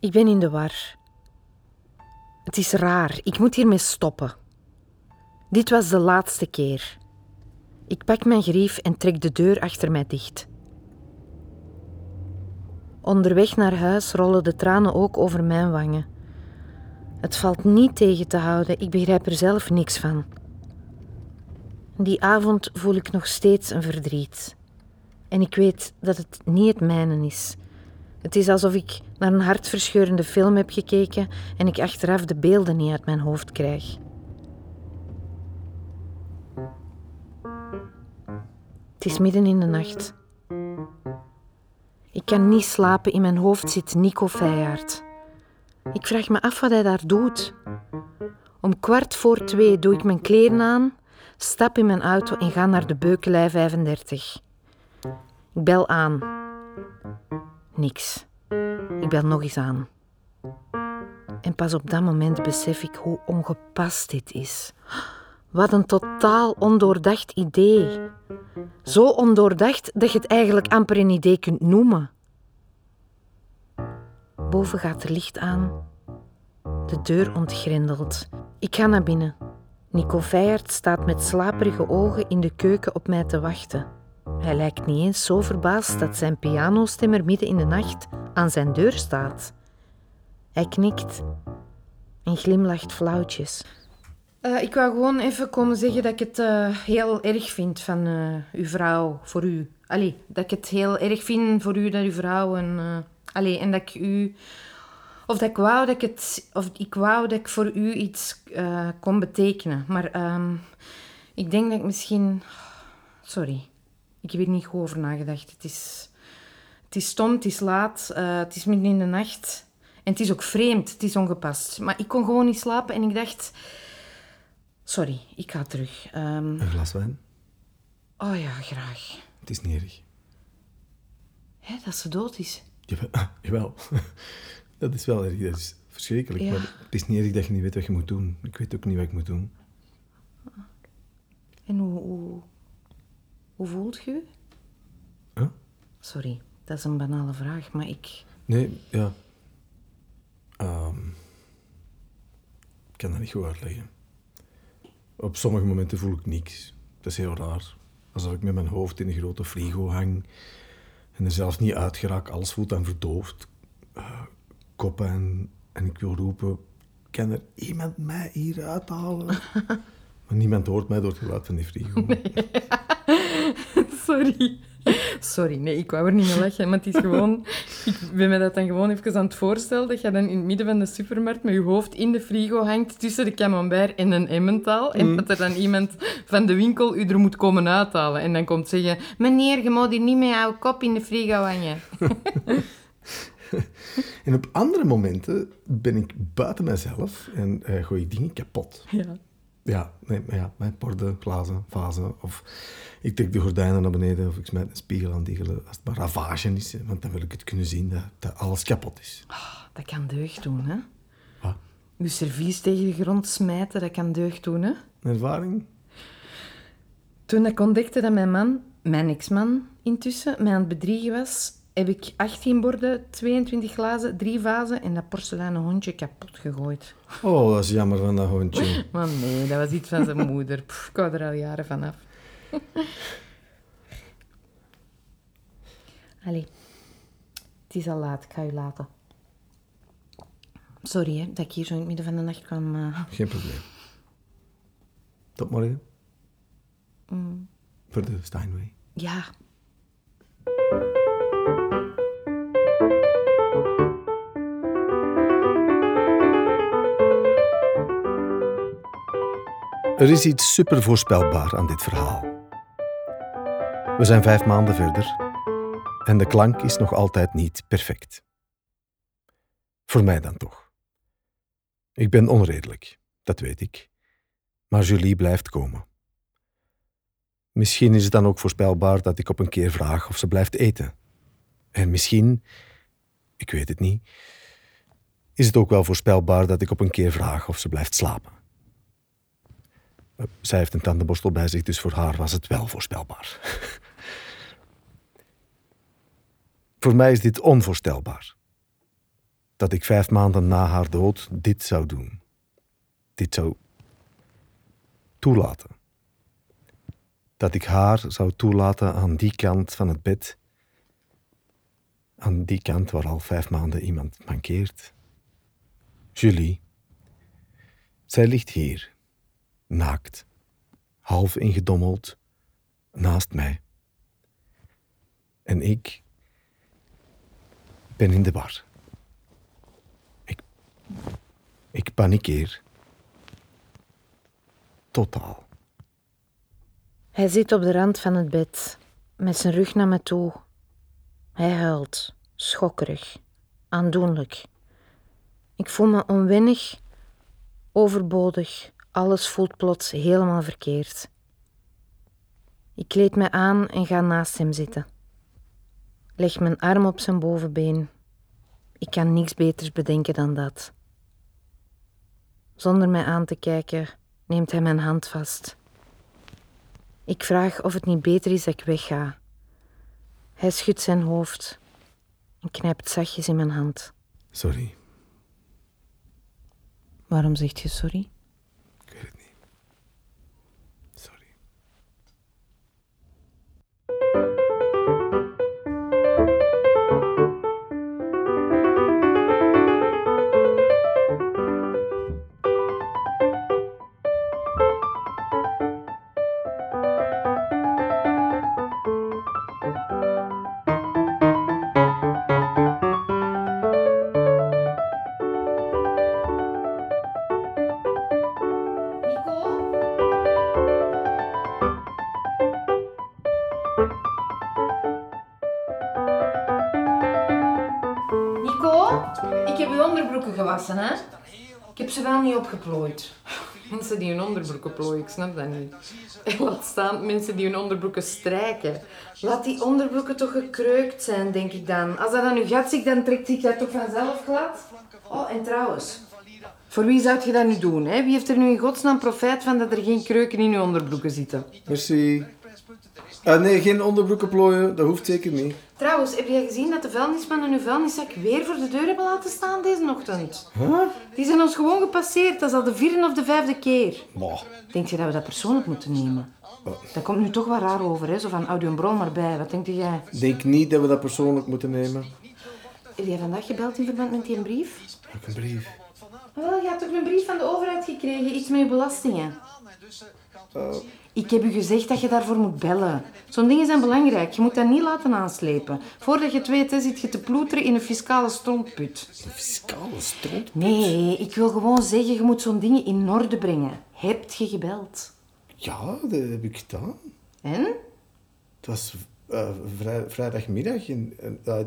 Ik ben in de war. Het is raar, ik moet hiermee stoppen. Dit was de laatste keer. Ik pak mijn grief en trek de deur achter mij dicht. Onderweg naar huis rollen de tranen ook over mijn wangen. Het valt niet tegen te houden, ik begrijp er zelf niks van. Die avond voel ik nog steeds een verdriet. En ik weet dat het niet het mijne is. Het is alsof ik naar een hartverscheurende film heb gekeken en ik achteraf de beelden niet uit mijn hoofd krijg. Het is midden in de nacht. Ik kan niet slapen, in mijn hoofd zit Nico Feijaard. Ik vraag me af wat hij daar doet. Om kwart voor twee doe ik mijn kleren aan, stap in mijn auto en ga naar de Beukelij 35. Ik bel aan. Niks. Ik bel nog eens aan. En pas op dat moment besef ik hoe ongepast dit is. Wat een totaal ondoordacht idee. Zo ondoordacht dat je het eigenlijk amper een idee kunt noemen. Boven gaat er licht aan. De deur ontgrendelt. Ik ga naar binnen. Nico Feyert staat met slaperige ogen in de keuken op mij te wachten. Hij lijkt niet eens zo verbaasd dat zijn pianostemmer midden in de nacht aan zijn deur staat. Hij knikt en glimlacht flauwtjes. Uh, ik wou gewoon even komen zeggen dat ik het uh, heel erg vind van uh, uw vrouw voor u. Allee, dat ik het heel erg vind voor u dat uw vrouw en, allee, en dat ik u of dat ik wou dat ik het of ik wou dat ik voor u iets kon betekenen. Maar um, ik denk dat ik misschien sorry. Ik heb er niet goed over nagedacht. Het is, het is stom, het is laat, het is midden in de nacht. En het is ook vreemd, het is ongepast. Maar ik kon gewoon niet slapen en ik dacht... Sorry, ik ga terug. Um... Een glas wijn? Oh ja, graag. Het is niet erg. Hé, dat ze dood is? Jawel, (laughs) jawel. (laughs) dat is wel erg. Dat is verschrikkelijk. Maar het is niet erg dat je niet weet wat je moet doen. Ik weet ook niet wat ik moet doen. En hoe, hoe, hoe voelt je Huh? Sorry, dat is een banale vraag, maar ik... Nee, ja. Um, ik kan dat niet goed uitleggen. Op sommige momenten voel ik niks. Dat is heel raar. Alsof ik met mijn hoofd in een grote frigo hang en er zelfs niet uitgeraak. Alles voelt dan verdoofd. Uh, koppen en, en ik wil roepen: kan er iemand mij hier uithalen? (laughs) maar niemand hoort mij door het geluid van die frigo. (laughs) Sorry. Sorry, nee, ik wou er niet mee lachen, maar het is (laughs) gewoon... Ik ben me dat dan gewoon even aan het voorstellen, dat je dan in het midden van de supermarkt met je hoofd in de frigo hangt tussen de camembert en een emmentaal en mm. dat er dan iemand van de winkel u er moet komen uithalen. En dan komt zeggen, meneer, je moet hier niet met jouw kop in de frigo hangen. (laughs) en op andere momenten ben ik buiten mezelf en uh, gooi ik dingen kapot. Ja. Ja, nee, ja, mijn borden, glazen, vazen. Of ik trek de gordijnen naar beneden of ik smijt een spiegel aan die als het maar ravage is. Want dan wil ik het kunnen zien dat, dat alles kapot is. Oh, dat kan deugd doen, hè? Wat? Je servies tegen de grond smijten, dat kan deugd doen, hè? ervaring? Toen ik ontdekte dat mijn man, mijn ex-man intussen, mij aan het bedriegen was, heb ik 18 borden, 22 glazen, 3 vazen en dat porseleinen hondje kapot gegooid. Oh, dat is jammer van dat hondje. (laughs) Maar nee, dat was iets van zijn moeder. Pff, ik hou er al jaren van af. (laughs) Allee, het is al laat. Ik ga u laten. Sorry hè, dat ik hier zo in het midden van de nacht kwam. Uh... Geen probleem. Tot morgen. Mm. Voor de Steinway. Ja. Er is iets super voorspelbaar aan dit verhaal. We zijn vijf maanden verder en de klank is nog altijd niet perfect. Voor mij dan toch. Ik ben onredelijk, dat weet ik, maar Julie blijft komen. Misschien is het dan ook voorspelbaar dat ik op een keer vraag of ze blijft eten. En misschien, ik weet het niet, is het ook wel voorspelbaar dat ik op een keer vraag of ze blijft slapen. Zij heeft een tandenborstel bij zich, dus voor haar was het wel voorspelbaar. (laughs) voor mij is dit onvoorstelbaar. Dat ik vijf maanden na haar dood dit zou doen. Dit zou toelaten. Dat ik haar zou toelaten aan die kant van het bed. Aan die kant waar al vijf maanden iemand mankeert. Julie. Zij ligt hier naakt, half ingedommeld, naast mij. En ik ben in de war. Ik, ik panikeer. Totaal. Hij zit op de rand van het bed. met zijn rug naar me toe. Hij huilt, schokkerig, aandoenlijk. Ik voel me onwennig, overbodig. Alles voelt plots helemaal verkeerd. Ik kleed me aan en ga naast hem zitten. Leg mijn arm op zijn bovenbeen. Ik kan niks beters bedenken dan dat. Zonder mij aan te kijken, neemt hij mijn hand vast. Ik vraag of het niet beter is dat ik wegga. Hij schudt zijn hoofd en knijpt zachtjes in mijn hand. Sorry, Waarom zegt je sorry? Heb ze wel niet opgeplooid. (laughs) Mensen die hun onderbroeken plooien, ik snap dat niet. (laughs) En laat staan mensen die hun onderbroeken strijken. Laat die onderbroeken toch gekreukt zijn, denk ik dan. Als dat aan uw gat zit, dan trekt zich dat toch vanzelf glad? Oh, en trouwens, voor wie zou je dat nu doen? Hè? Wie heeft er nu in godsnaam profijt van dat er geen kreuken in uw onderbroeken zitten? Merci. Ah, nee, geen onderbroeken plooien, dat hoeft zeker niet. Trouwens, heb jij gezien dat de vuilnismannen hun vuilniszak weer voor de deur hebben laten staan deze ochtend? Huh? Die zijn ons gewoon gepasseerd. Dat is al de vierde of de vijfde keer. Bah. Denk je dat we dat persoonlijk moeten nemen? Dat komt nu toch wel raar over, hè? Zo van, een bron maar bij. Wat denk jij? Ik denk niet dat we dat persoonlijk moeten nemen. Heb jij vandaag gebeld in verband met die brief? Een brief. Ah, Wel, je hebt toch een brief van de overheid gekregen? Iets met je belastingen? Ik heb u gezegd dat je daarvoor moet bellen. Zo'n dingen zijn belangrijk. Je moet dat niet laten aanslepen. Voordat je het weet, hè, zit je te ploeteren in een fiscale strontput. Een fiscale stront. Nee, ik wil gewoon zeggen, je moet zo'n dingen in orde brengen. Hebt je gebeld? Ja, dat heb ik gedaan. En? Het was eh, vrij- vrijdagmiddag en, eh, dat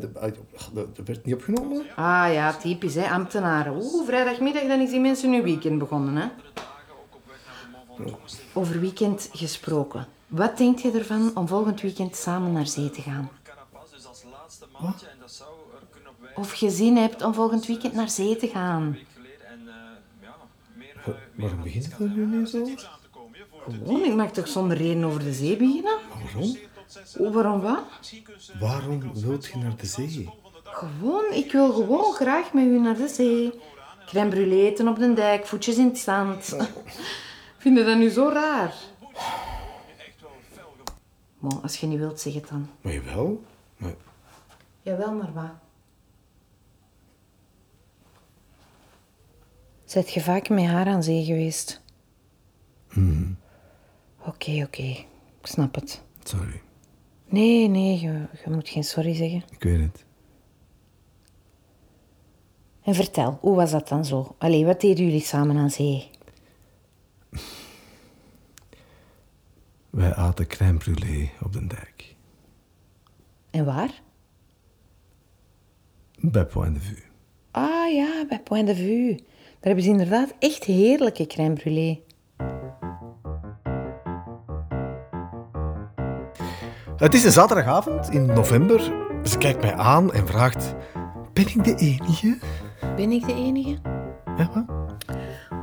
dat werd niet opgenomen. Ah ja, typisch, hè, ambtenaren. Oeh, vrijdagmiddag, dan is die mensen hun weekend begonnen, hè. Over weekend gesproken. Wat denkt je ervan om volgend weekend samen naar zee te gaan? Of je zin hebt om volgend weekend naar zee te gaan? Wa- Waarom begint het er nu niet zo? Gewoon, ik mag toch zonder reden over de zee beginnen? Waarom? Oh, waarom wat? Waarom wilt je naar de zee? Gewoon, ik wil gewoon graag met u naar de zee. Crème brûlée op de dijk, voetjes in het zand. Vind je dat nu zo raar? Bon, als je niet wilt, zeg het dan. Maar jawel. Maar Jawel, maar wat? Zet je vaak met haar aan zee geweest? Oké, oké. Ik snap het. sorry, Nee, nee, je, je moet geen sorry zeggen. ik weet het. En vertel, hoe was dat dan zo? Allee, wat deden jullie samen aan zee? Wij aten crème brûlée op de dijk. En waar? Bij Point de Vue. Ah ja, bij Point de Vue. Daar hebben ze inderdaad echt heerlijke crème brûlée. Het is een zaterdagavond in november. Ze kijkt mij aan en vraagt... Ben ik de enige? Ben ik de enige? Ja, wat?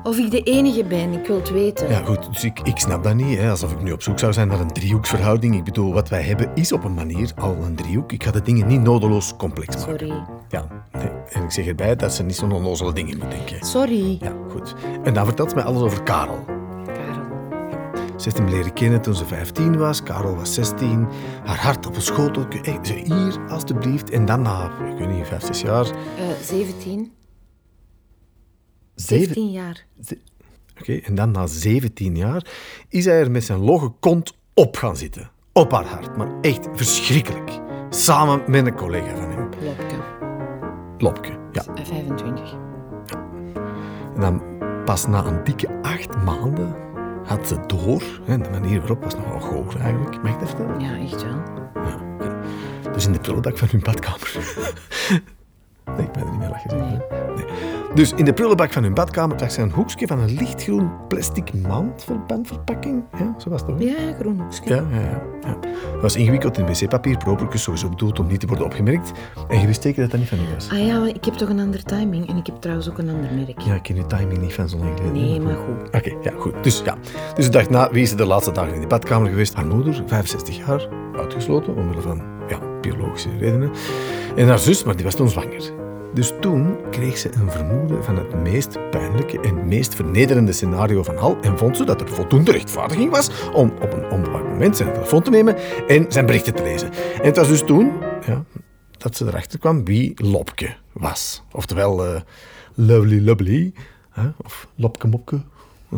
Of ik de enige ben, ik wil het weten. Ja, goed, dus ik, ik snap dat niet. Hè. Alsof ik nu op zoek zou zijn naar een driehoeksverhouding. Ik bedoel, wat wij hebben is op een manier al een driehoek. Ik ga de dingen niet nodeloos complex maken. Sorry. Ja, nee. en ik zeg erbij dat ze niet zo'n onnozele dingen moet denken. Sorry. Ja, goed. En dan vertelt ze mij alles over Karel. Karel. Ze heeft hem leren kennen toen ze 15 was. Karel was 16. Haar hart op een schoteltje. Hey, hier, alstublieft. En dan na, ik weet niet, 5, 6 jaar... Eh 17. Zeven- 17 jaar. Oké, en dan na 17 jaar is hij er met zijn logge kont op gaan zitten. Op haar hart, maar echt verschrikkelijk. Samen met een collega van hem, Lopke. Lopke. Ja. Eh, 25. En dan pas na een dikke acht maanden had ze door. Hè, de manier waarop was nogal goor eigenlijk. Mag ik dat vertellen? Ja, echt wel. Ja. Dus in de prullenbak van hun badkamer. (laughs) nee, ik ben er niet meer lachen. Nee. Nee. Dus in de prullenbak van hun badkamer zag ze een hoekje van een lichtgroen plastic maandverbandverpakking. Ja, zo was het toch? Ja, groen hoekje. Ja, ja, ja, ja. Dat was ingewikkeld in wc-papier, propertjes sowieso bedoeld om niet te worden opgemerkt. En je wist zeker dat dat niet van u was. Ah ja, maar ik heb toch een ander timing en ik heb trouwens ook een ander merk. Ja, ik ken je timing niet van zo lang geleden. Nee, maar goed. Oké, ja, goed. Dus ja. Dus de dag na, wie is er de laatste dagen in de badkamer geweest? Haar moeder, 65 jaar, uitgesloten, omwille van ja, biologische redenen. En haar zus, maar die was toen zwanger. Dus toen kreeg ze een vermoeden van het meest pijnlijke en meest vernederende scenario van al en vond ze dat er voldoende rechtvaardiging was om op een onbelangrijk moment zijn telefoon te nemen en zijn berichten te lezen. En het was dus toen ja, dat ze erachter kwam wie Lopke was. Oftewel eh, Lovely Lovely, of Lopke Mopke, hè,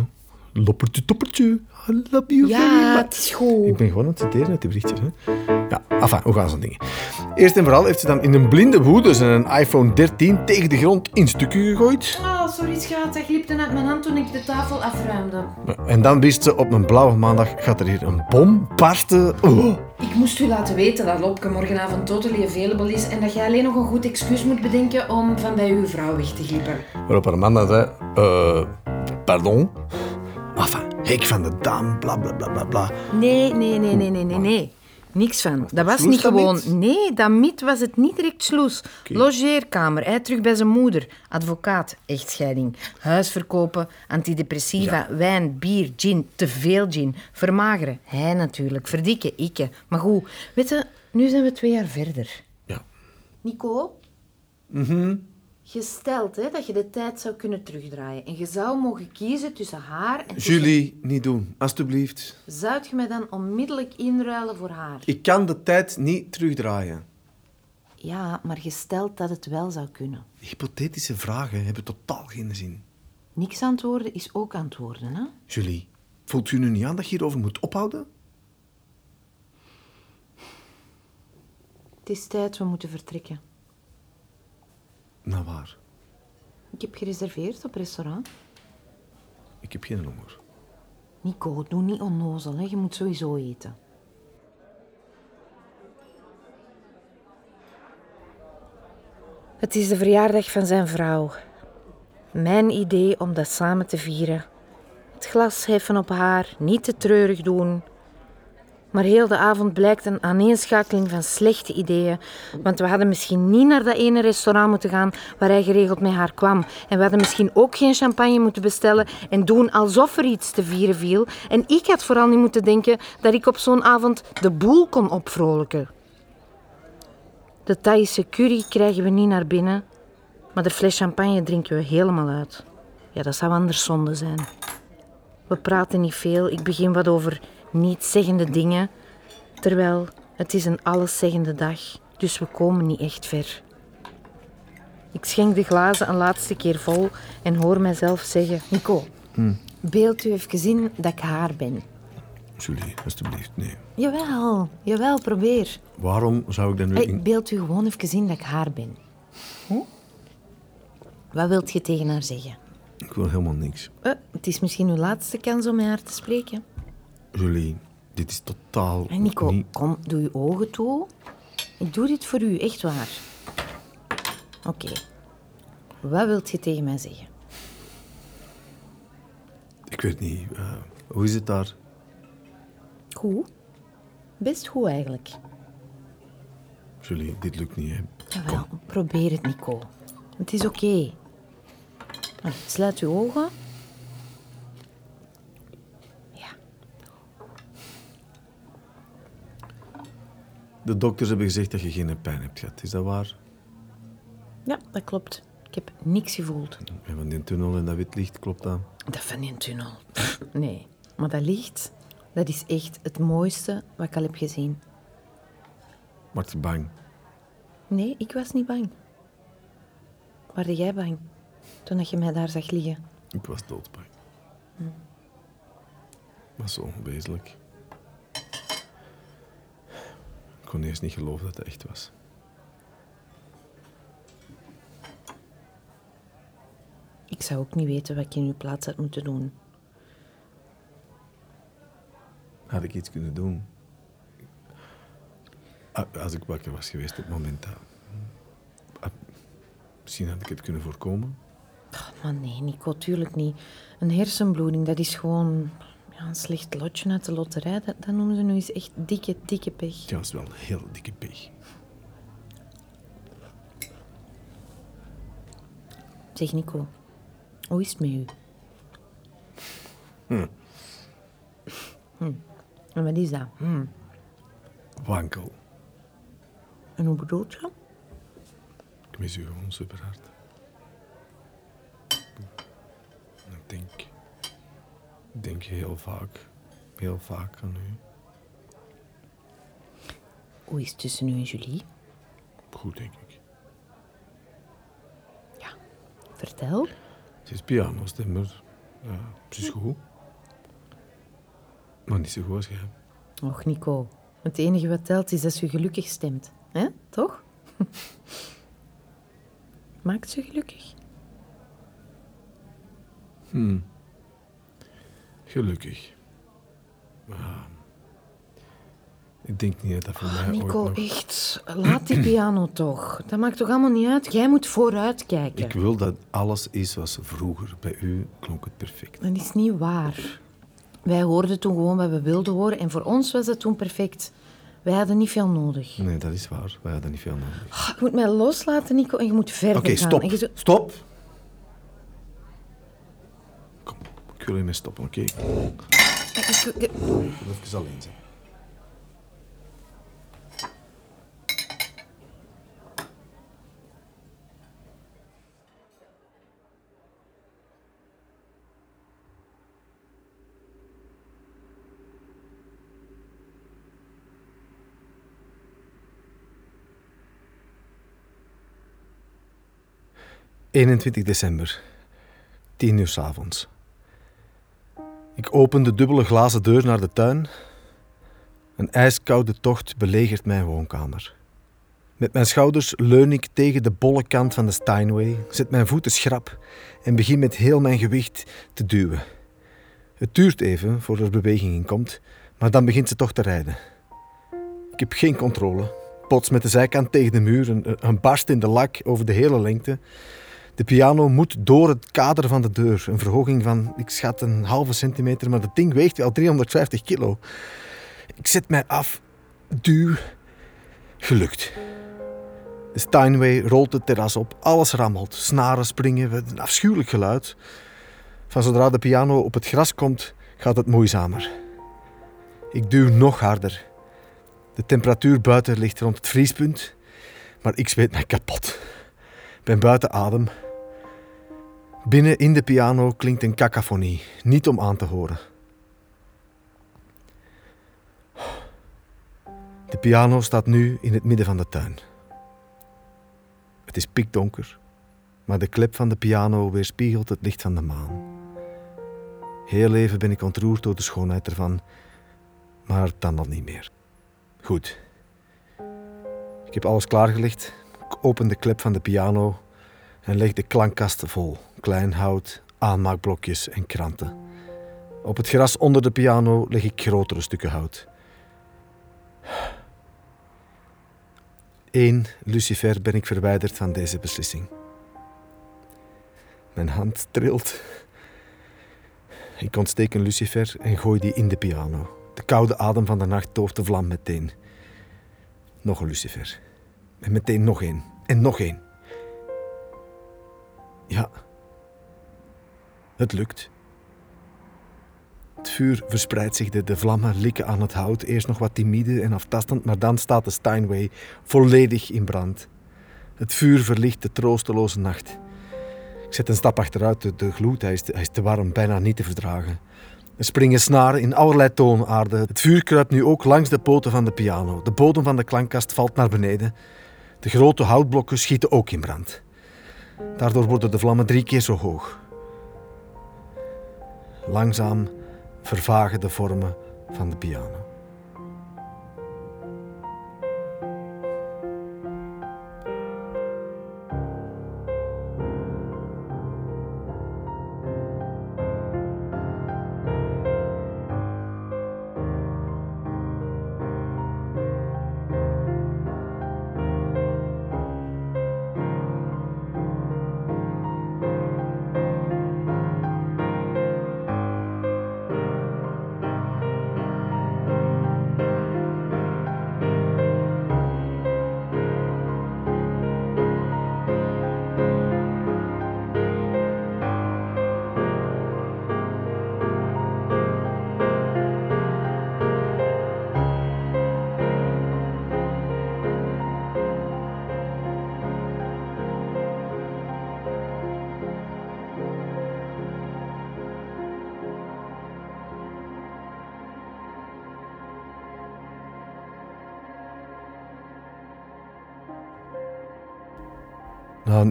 Loppertje Toppertje, I love you very Ja, much. het is goed. Ik ben gewoon aan het citeren uit die berichtjes. Hè. Ja, enfin, hoe gaan zo'n dingen? Eerst en vooral heeft ze dan in een blinde woede zijn iPhone 13 tegen de grond in stukken gegooid. Oh, sorry schat, dat glipte uit mijn hand toen ik de tafel afruimde. En dan wist ze op een blauwe maandag gaat er hier een bom barsten. Oh. Ik moest u laten weten dat Lopke morgenavond totally available is en dat jij alleen nog een goed excuus moet bedenken om van bij uw vrouw weg te glippen. Waarop haar man dan zei, eh, pardon? Enfin, hek van de dam, bla bla bla bla bla. Nee, nee, nee, nee, nee, nee, nee. Niks van. Dat was niet gewoon... niet? Nee, dat miet was het niet direct sloes. Logeerkamer, hij terug bij zijn moeder. Advocaat, echtscheiding. Huis verkopen, antidepressiva, wijn, bier, gin, te veel gin. Vermageren, hij natuurlijk. Verdikken, ikke. Maar goed, weet je, nu zijn we twee jaar verder. Ja. Nico? Gesteld hè, dat je de tijd zou kunnen terugdraaien en je zou mogen kiezen tussen haar en... tussen- Julie, niet doen, alstublieft. Zou je mij dan onmiddellijk inruilen voor haar? Ik kan de tijd niet terugdraaien. Ja, maar gesteld dat het wel zou kunnen. Hypothetische vragen hebben totaal geen zin. Niks antwoorden is ook antwoorden, hè? Julie, voelt u nu niet aan dat je hierover moet ophouden? Het is tijd, we moeten vertrekken. Nou waar? Ik heb gereserveerd op restaurant. Ik heb geen honger. Nico, doe niet onnozel, hè? Je moet sowieso eten. Het is de verjaardag van zijn vrouw. Mijn idee om dat samen te vieren. Het glas heffen op haar, niet te treurig doen. Maar heel de avond blijkt een aaneenschakeling van slechte ideeën. Want we hadden misschien niet naar dat ene restaurant moeten gaan waar hij geregeld met haar kwam. En we hadden misschien ook geen champagne moeten bestellen en doen alsof er iets te vieren viel. En ik had vooral niet moeten denken dat ik op zo'n avond de boel kon opvrolijken. De Thaise curry krijgen we niet naar binnen, maar de fles champagne drinken we helemaal uit. Ja, dat zou anders zonde zijn. We praten niet veel. Ik begin wat over nietszeggende dingen. Terwijl het is een alleszeggende dag, dus we komen niet echt ver. Ik schenk de glazen een laatste keer vol en hoor mijzelf zeggen... Nico, beeld u even in dat ik haar ben. Julie, alstublieft, nee. Jawel, jawel, probeer. Waarom zou ik dat nu... Hey, in- beeld u gewoon even in dat ik haar ben. Hm? Wat wilt je tegen haar zeggen? Ik wil helemaal niks. Eh, het is misschien uw laatste kans om met haar te spreken. Julie, dit is totaal Nico, niet... kom, doe je ogen toe. Ik doe dit voor u, echt waar. Oké. Wat wilt je tegen mij zeggen? Ik weet niet. eh, hoe is het daar? Goed. Best goed eigenlijk. Julie, dit lukt niet, hè. Jawel, probeer het, Nico. Het is oké. Ah, Sluit uw ogen. De dokters hebben gezegd dat je geen pijn hebt gehad. Is dat waar? ja, dat klopt. Ik heb niks gevoeld. En van die tunnel en dat wit licht, klopt dat? Dat van die tunnel. Nee, maar dat licht, dat is echt het mooiste wat ik al heb gezien. Maak je bang? Nee, ik was niet bang. Waarde jij bang toen dat je mij daar zag liggen? Ik was doodsbang. Was zo onwezenlijk. Ik kon eerst niet geloven dat het echt was. Ik zou ook niet weten wat ik in uw plaats had moeten doen. had ik iets kunnen doen. Ah, Als ik wakker was geweest op het moment dat... Ah, Misschien had ik het kunnen voorkomen. Maar nee, Nico, tuurlijk niet. Een hersenbloeding, dat is gewoon ja, een slecht lotje uit de loterij. Dat, dat noemen ze nu eens echt dikke, dikke pech. Ja, dat is wel een heel dikke pech. Zeg Nico, hoe is het met u? Hm. Hm. En wat is dat? Hm. Wankel. En hoe bedoelt je? Ik mis u gewoon super hard. Ik denk... Denk heel vaak... Heel vaak aan u. Hoe is het tussen u en Julie? Goed, denk ik. Vertel. Ze is pianostemmer. Ja, ze is goed. Maar niet zo goed als jij. Och, Nico. Het enige wat telt is dat ze gelukkig stemt. hè? Toch? (laughs) Maakt ze gelukkig? Hm. Gelukkig. Maar... Ik denk niet dat dat voor mij ooit Nico, nog... echt. Laat die piano toch. Dat maakt toch allemaal niet uit? Jij moet vooruitkijken. Ik wil dat alles is zoals vroeger. Bij u klonk het perfect. Dat is niet waar. Wij hoorden toen gewoon wat we wilden horen. En voor ons was het toen perfect. Wij hadden niet veel nodig. Nee, dat is waar. Wij hadden niet veel nodig. Ah, Je moet mij loslaten, Nico, en je moet verder Oké, gaan. stop. Je zo- Stop. Kom, ik wil stoppen, oké? Ik- wil even alleen zijn. ...21 december, 10 uur 's avonds. Ik open de dubbele glazen deur naar de tuin. Een ijskoude tocht belegert mijn woonkamer. Met mijn schouders leun ik tegen de bolle kant van de Steinway, zet mijn voeten schrap en begin met heel mijn gewicht te duwen. Het duurt even voor er beweging in komt, maar dan begint ze toch te rijden. Ik heb geen controle. Pots met de zijkant tegen de muur, een, een barst in de lak over de hele lengte. De piano moet door het kader van de deur. Een verhoging van, ik schat, een halve centimeter, maar dat ding weegt wel 350 kilo. Ik zet mij af, duw. Gelukt. De Steinway rolt het terras op, alles rammelt. Snaren springen, een afschuwelijk geluid. Van zodra de piano op het gras komt, gaat het moeizamer. Ik duw nog harder. De temperatuur buiten ligt rond het vriespunt, maar ik zweet mij kapot. Ben buiten adem. Binnen in de piano klinkt een cacophonie, niet om aan te horen. De piano staat nu in het midden van de tuin. Het is pikdonker, maar de klep van de piano weerspiegelt het licht van de maan. Heel even ben ik ontroerd door de schoonheid ervan, maar dan al niet meer. Goed. Ik heb alles klaargelegd. Open de klep van de piano en leg de klankkast vol. Klein hout, aanmaakblokjes en kranten. Op het gras onder de piano leg ik grotere stukken hout. Eén lucifer ben ik verwijderd van deze beslissing. Mijn hand trilt. Ik ontsteek een lucifer en gooi die in de piano. De koude adem van de nacht dooft de vlam meteen. Nog een lucifer. En meteen nog één. En nog één. Ja. Het lukt. Het vuur verspreidt zich, de, vlammen likken aan het hout. Eerst nog wat timide en aftastend, maar dan staat de Steinway volledig in brand. Het vuur verlicht de troosteloze nacht. Ik zet een stap achteruit, de, de gloed, hij is, te, hij is te warm, bijna niet te verdragen. Er springen snaren in allerlei toonaarden. Het vuur kruipt nu ook langs de poten van de piano. De bodem van de klankkast valt naar beneden. De grote houtblokken schieten ook in brand. Daardoor worden de vlammen drie keer zo hoog. Langzaam vervagen de vormen van de piano.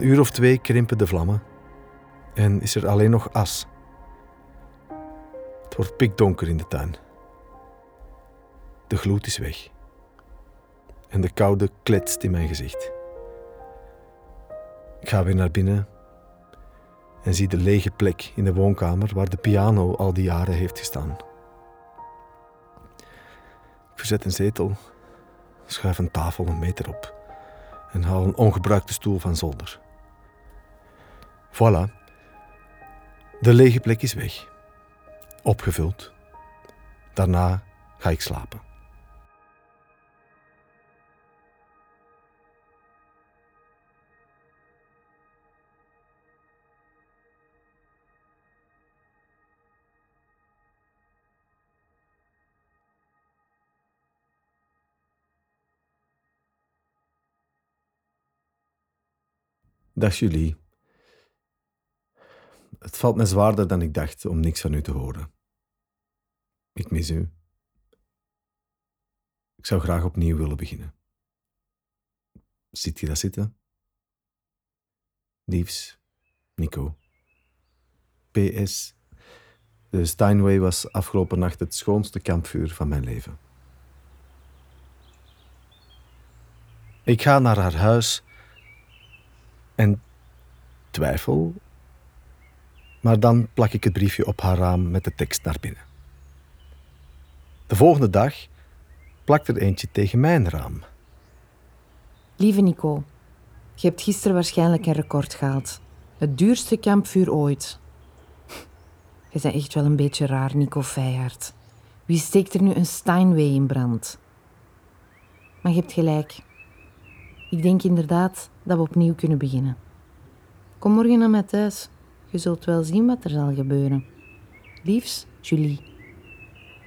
Een uur of twee krimpen de vlammen en is er alleen nog as. Het wordt pikdonker in de tuin. De gloed is weg en de koude kletst in mijn gezicht. Ik ga weer naar binnen en zie de lege plek in de woonkamer waar de piano al die jaren heeft gestaan. Ik verzet een zetel, schuif een tafel een meter op en haal een ongebruikte stoel van zolder. Voilà, de lege plek is weg, opgevuld. Daarna ga ik slapen. Dag Julie. Het valt me zwaarder dan ik dacht om niks van u te horen. Ik mis u. Ik zou graag opnieuw willen beginnen. Ziet je dat zitten? Liefs, Nico. PS. De Steinway was afgelopen nacht het schoonste kampvuur van mijn leven. Ik ga naar haar huis en twijfel. Maar dan plak ik het briefje op haar raam met de tekst naar binnen. De volgende dag plakt er eentje tegen mijn raam. Lieve Nico, je hebt gisteren waarschijnlijk een record gehaald. Het duurste kampvuur ooit. Je bent echt wel een beetje raar, Nico Feijaard. Wie steekt er nu een Steinway in brand? Maar je hebt gelijk. Ik denk inderdaad dat we opnieuw kunnen beginnen. Kom morgen naar mij thuis. Je zult wel zien wat er zal gebeuren. Liefs, Julie.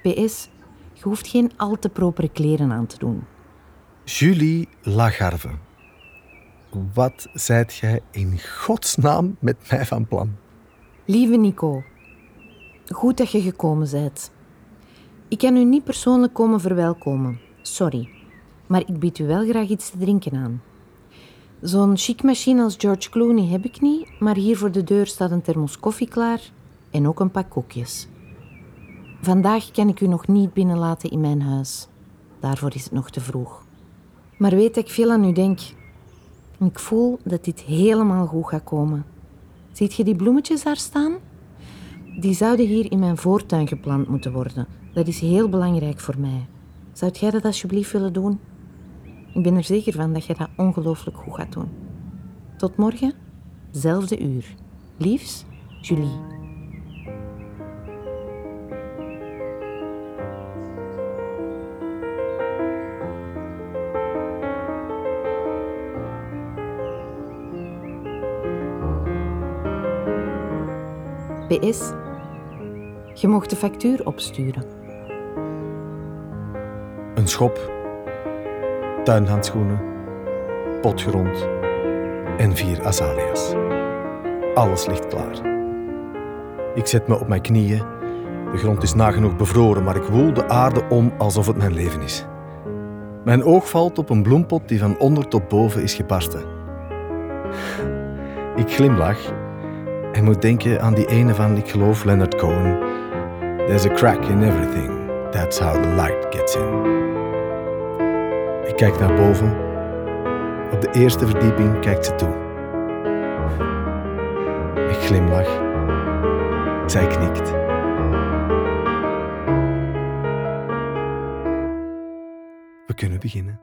PS, je hoeft geen al te propere kleren aan te doen. Julie Lagarve. Wat zijt jij in godsnaam met mij van plan? Lieve Nico, goed dat je gekomen bent. Ik kan u niet persoonlijk komen verwelkomen. Sorry. Maar ik bied u wel graag iets te drinken aan. Zo'n chic machine als George Clooney heb ik niet, maar hier voor de deur staat een thermos koffie klaar en ook een pak koekjes. Vandaag kan ik u nog niet binnenlaten in mijn huis. Daarvoor is het nog te vroeg. Maar weet ik veel aan u denk. Ik voel dat dit helemaal goed gaat komen. Ziet je die bloemetjes daar staan? Die zouden hier in mijn voortuin geplant moeten worden. Dat is heel belangrijk voor mij. Zou jij dat alsjeblieft willen doen? Ik ben er zeker van dat je dat ongelooflijk goed gaat doen. Tot morgen, zelfde uur. Liefs, Julie. PS. Je mocht de factuur opsturen. Een schop, tuinhandschoenen, potgrond en vier azalea's. Alles ligt klaar. Ik zet me op mijn knieën. De grond is nagenoeg bevroren, maar ik woel de aarde om alsof het mijn leven is. Mijn oog valt op een bloempot die van onder tot boven is gebarsten. Ik glimlach en moet denken aan die ene van, ik geloof, Leonard Cohen. There's a crack in everything. That's how the light gets in. Kijk naar boven. Op de eerste verdieping kijkt ze toe. Ik glimlach. Zij knikt. We kunnen beginnen.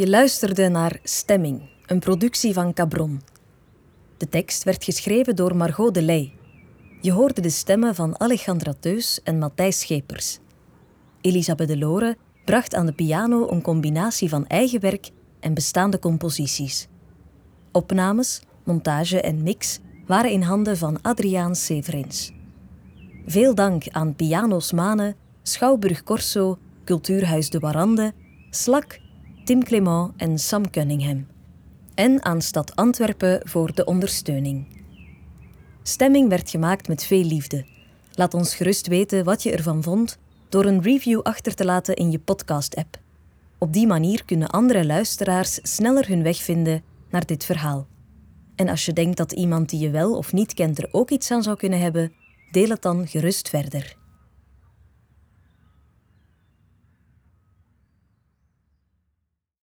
Je luisterde naar Stemming, een productie van Cabron. De tekst werd geschreven door Margot Delay. Je hoorde de stemmen van Alejandra Teus en Matthijs Schepers. Elisabeth Delore bracht aan de piano een combinatie van eigen werk en bestaande composities. Opnames, montage en mix waren in handen van Adriaan Severins. Veel dank aan Pianos Mane, Schouwburg Corso, Cultuurhuis de Warande, Slak, Tim Clement en Sam Cunningham. En aan Stad Antwerpen voor de ondersteuning. Stemming werd gemaakt met veel liefde. Laat ons gerust weten wat je ervan vond door een review achter te laten in je podcast-app. Op die manier kunnen andere luisteraars sneller hun weg vinden naar dit verhaal. En als je denkt dat iemand die je wel of niet kent er ook iets aan zou kunnen hebben, deel het dan gerust verder.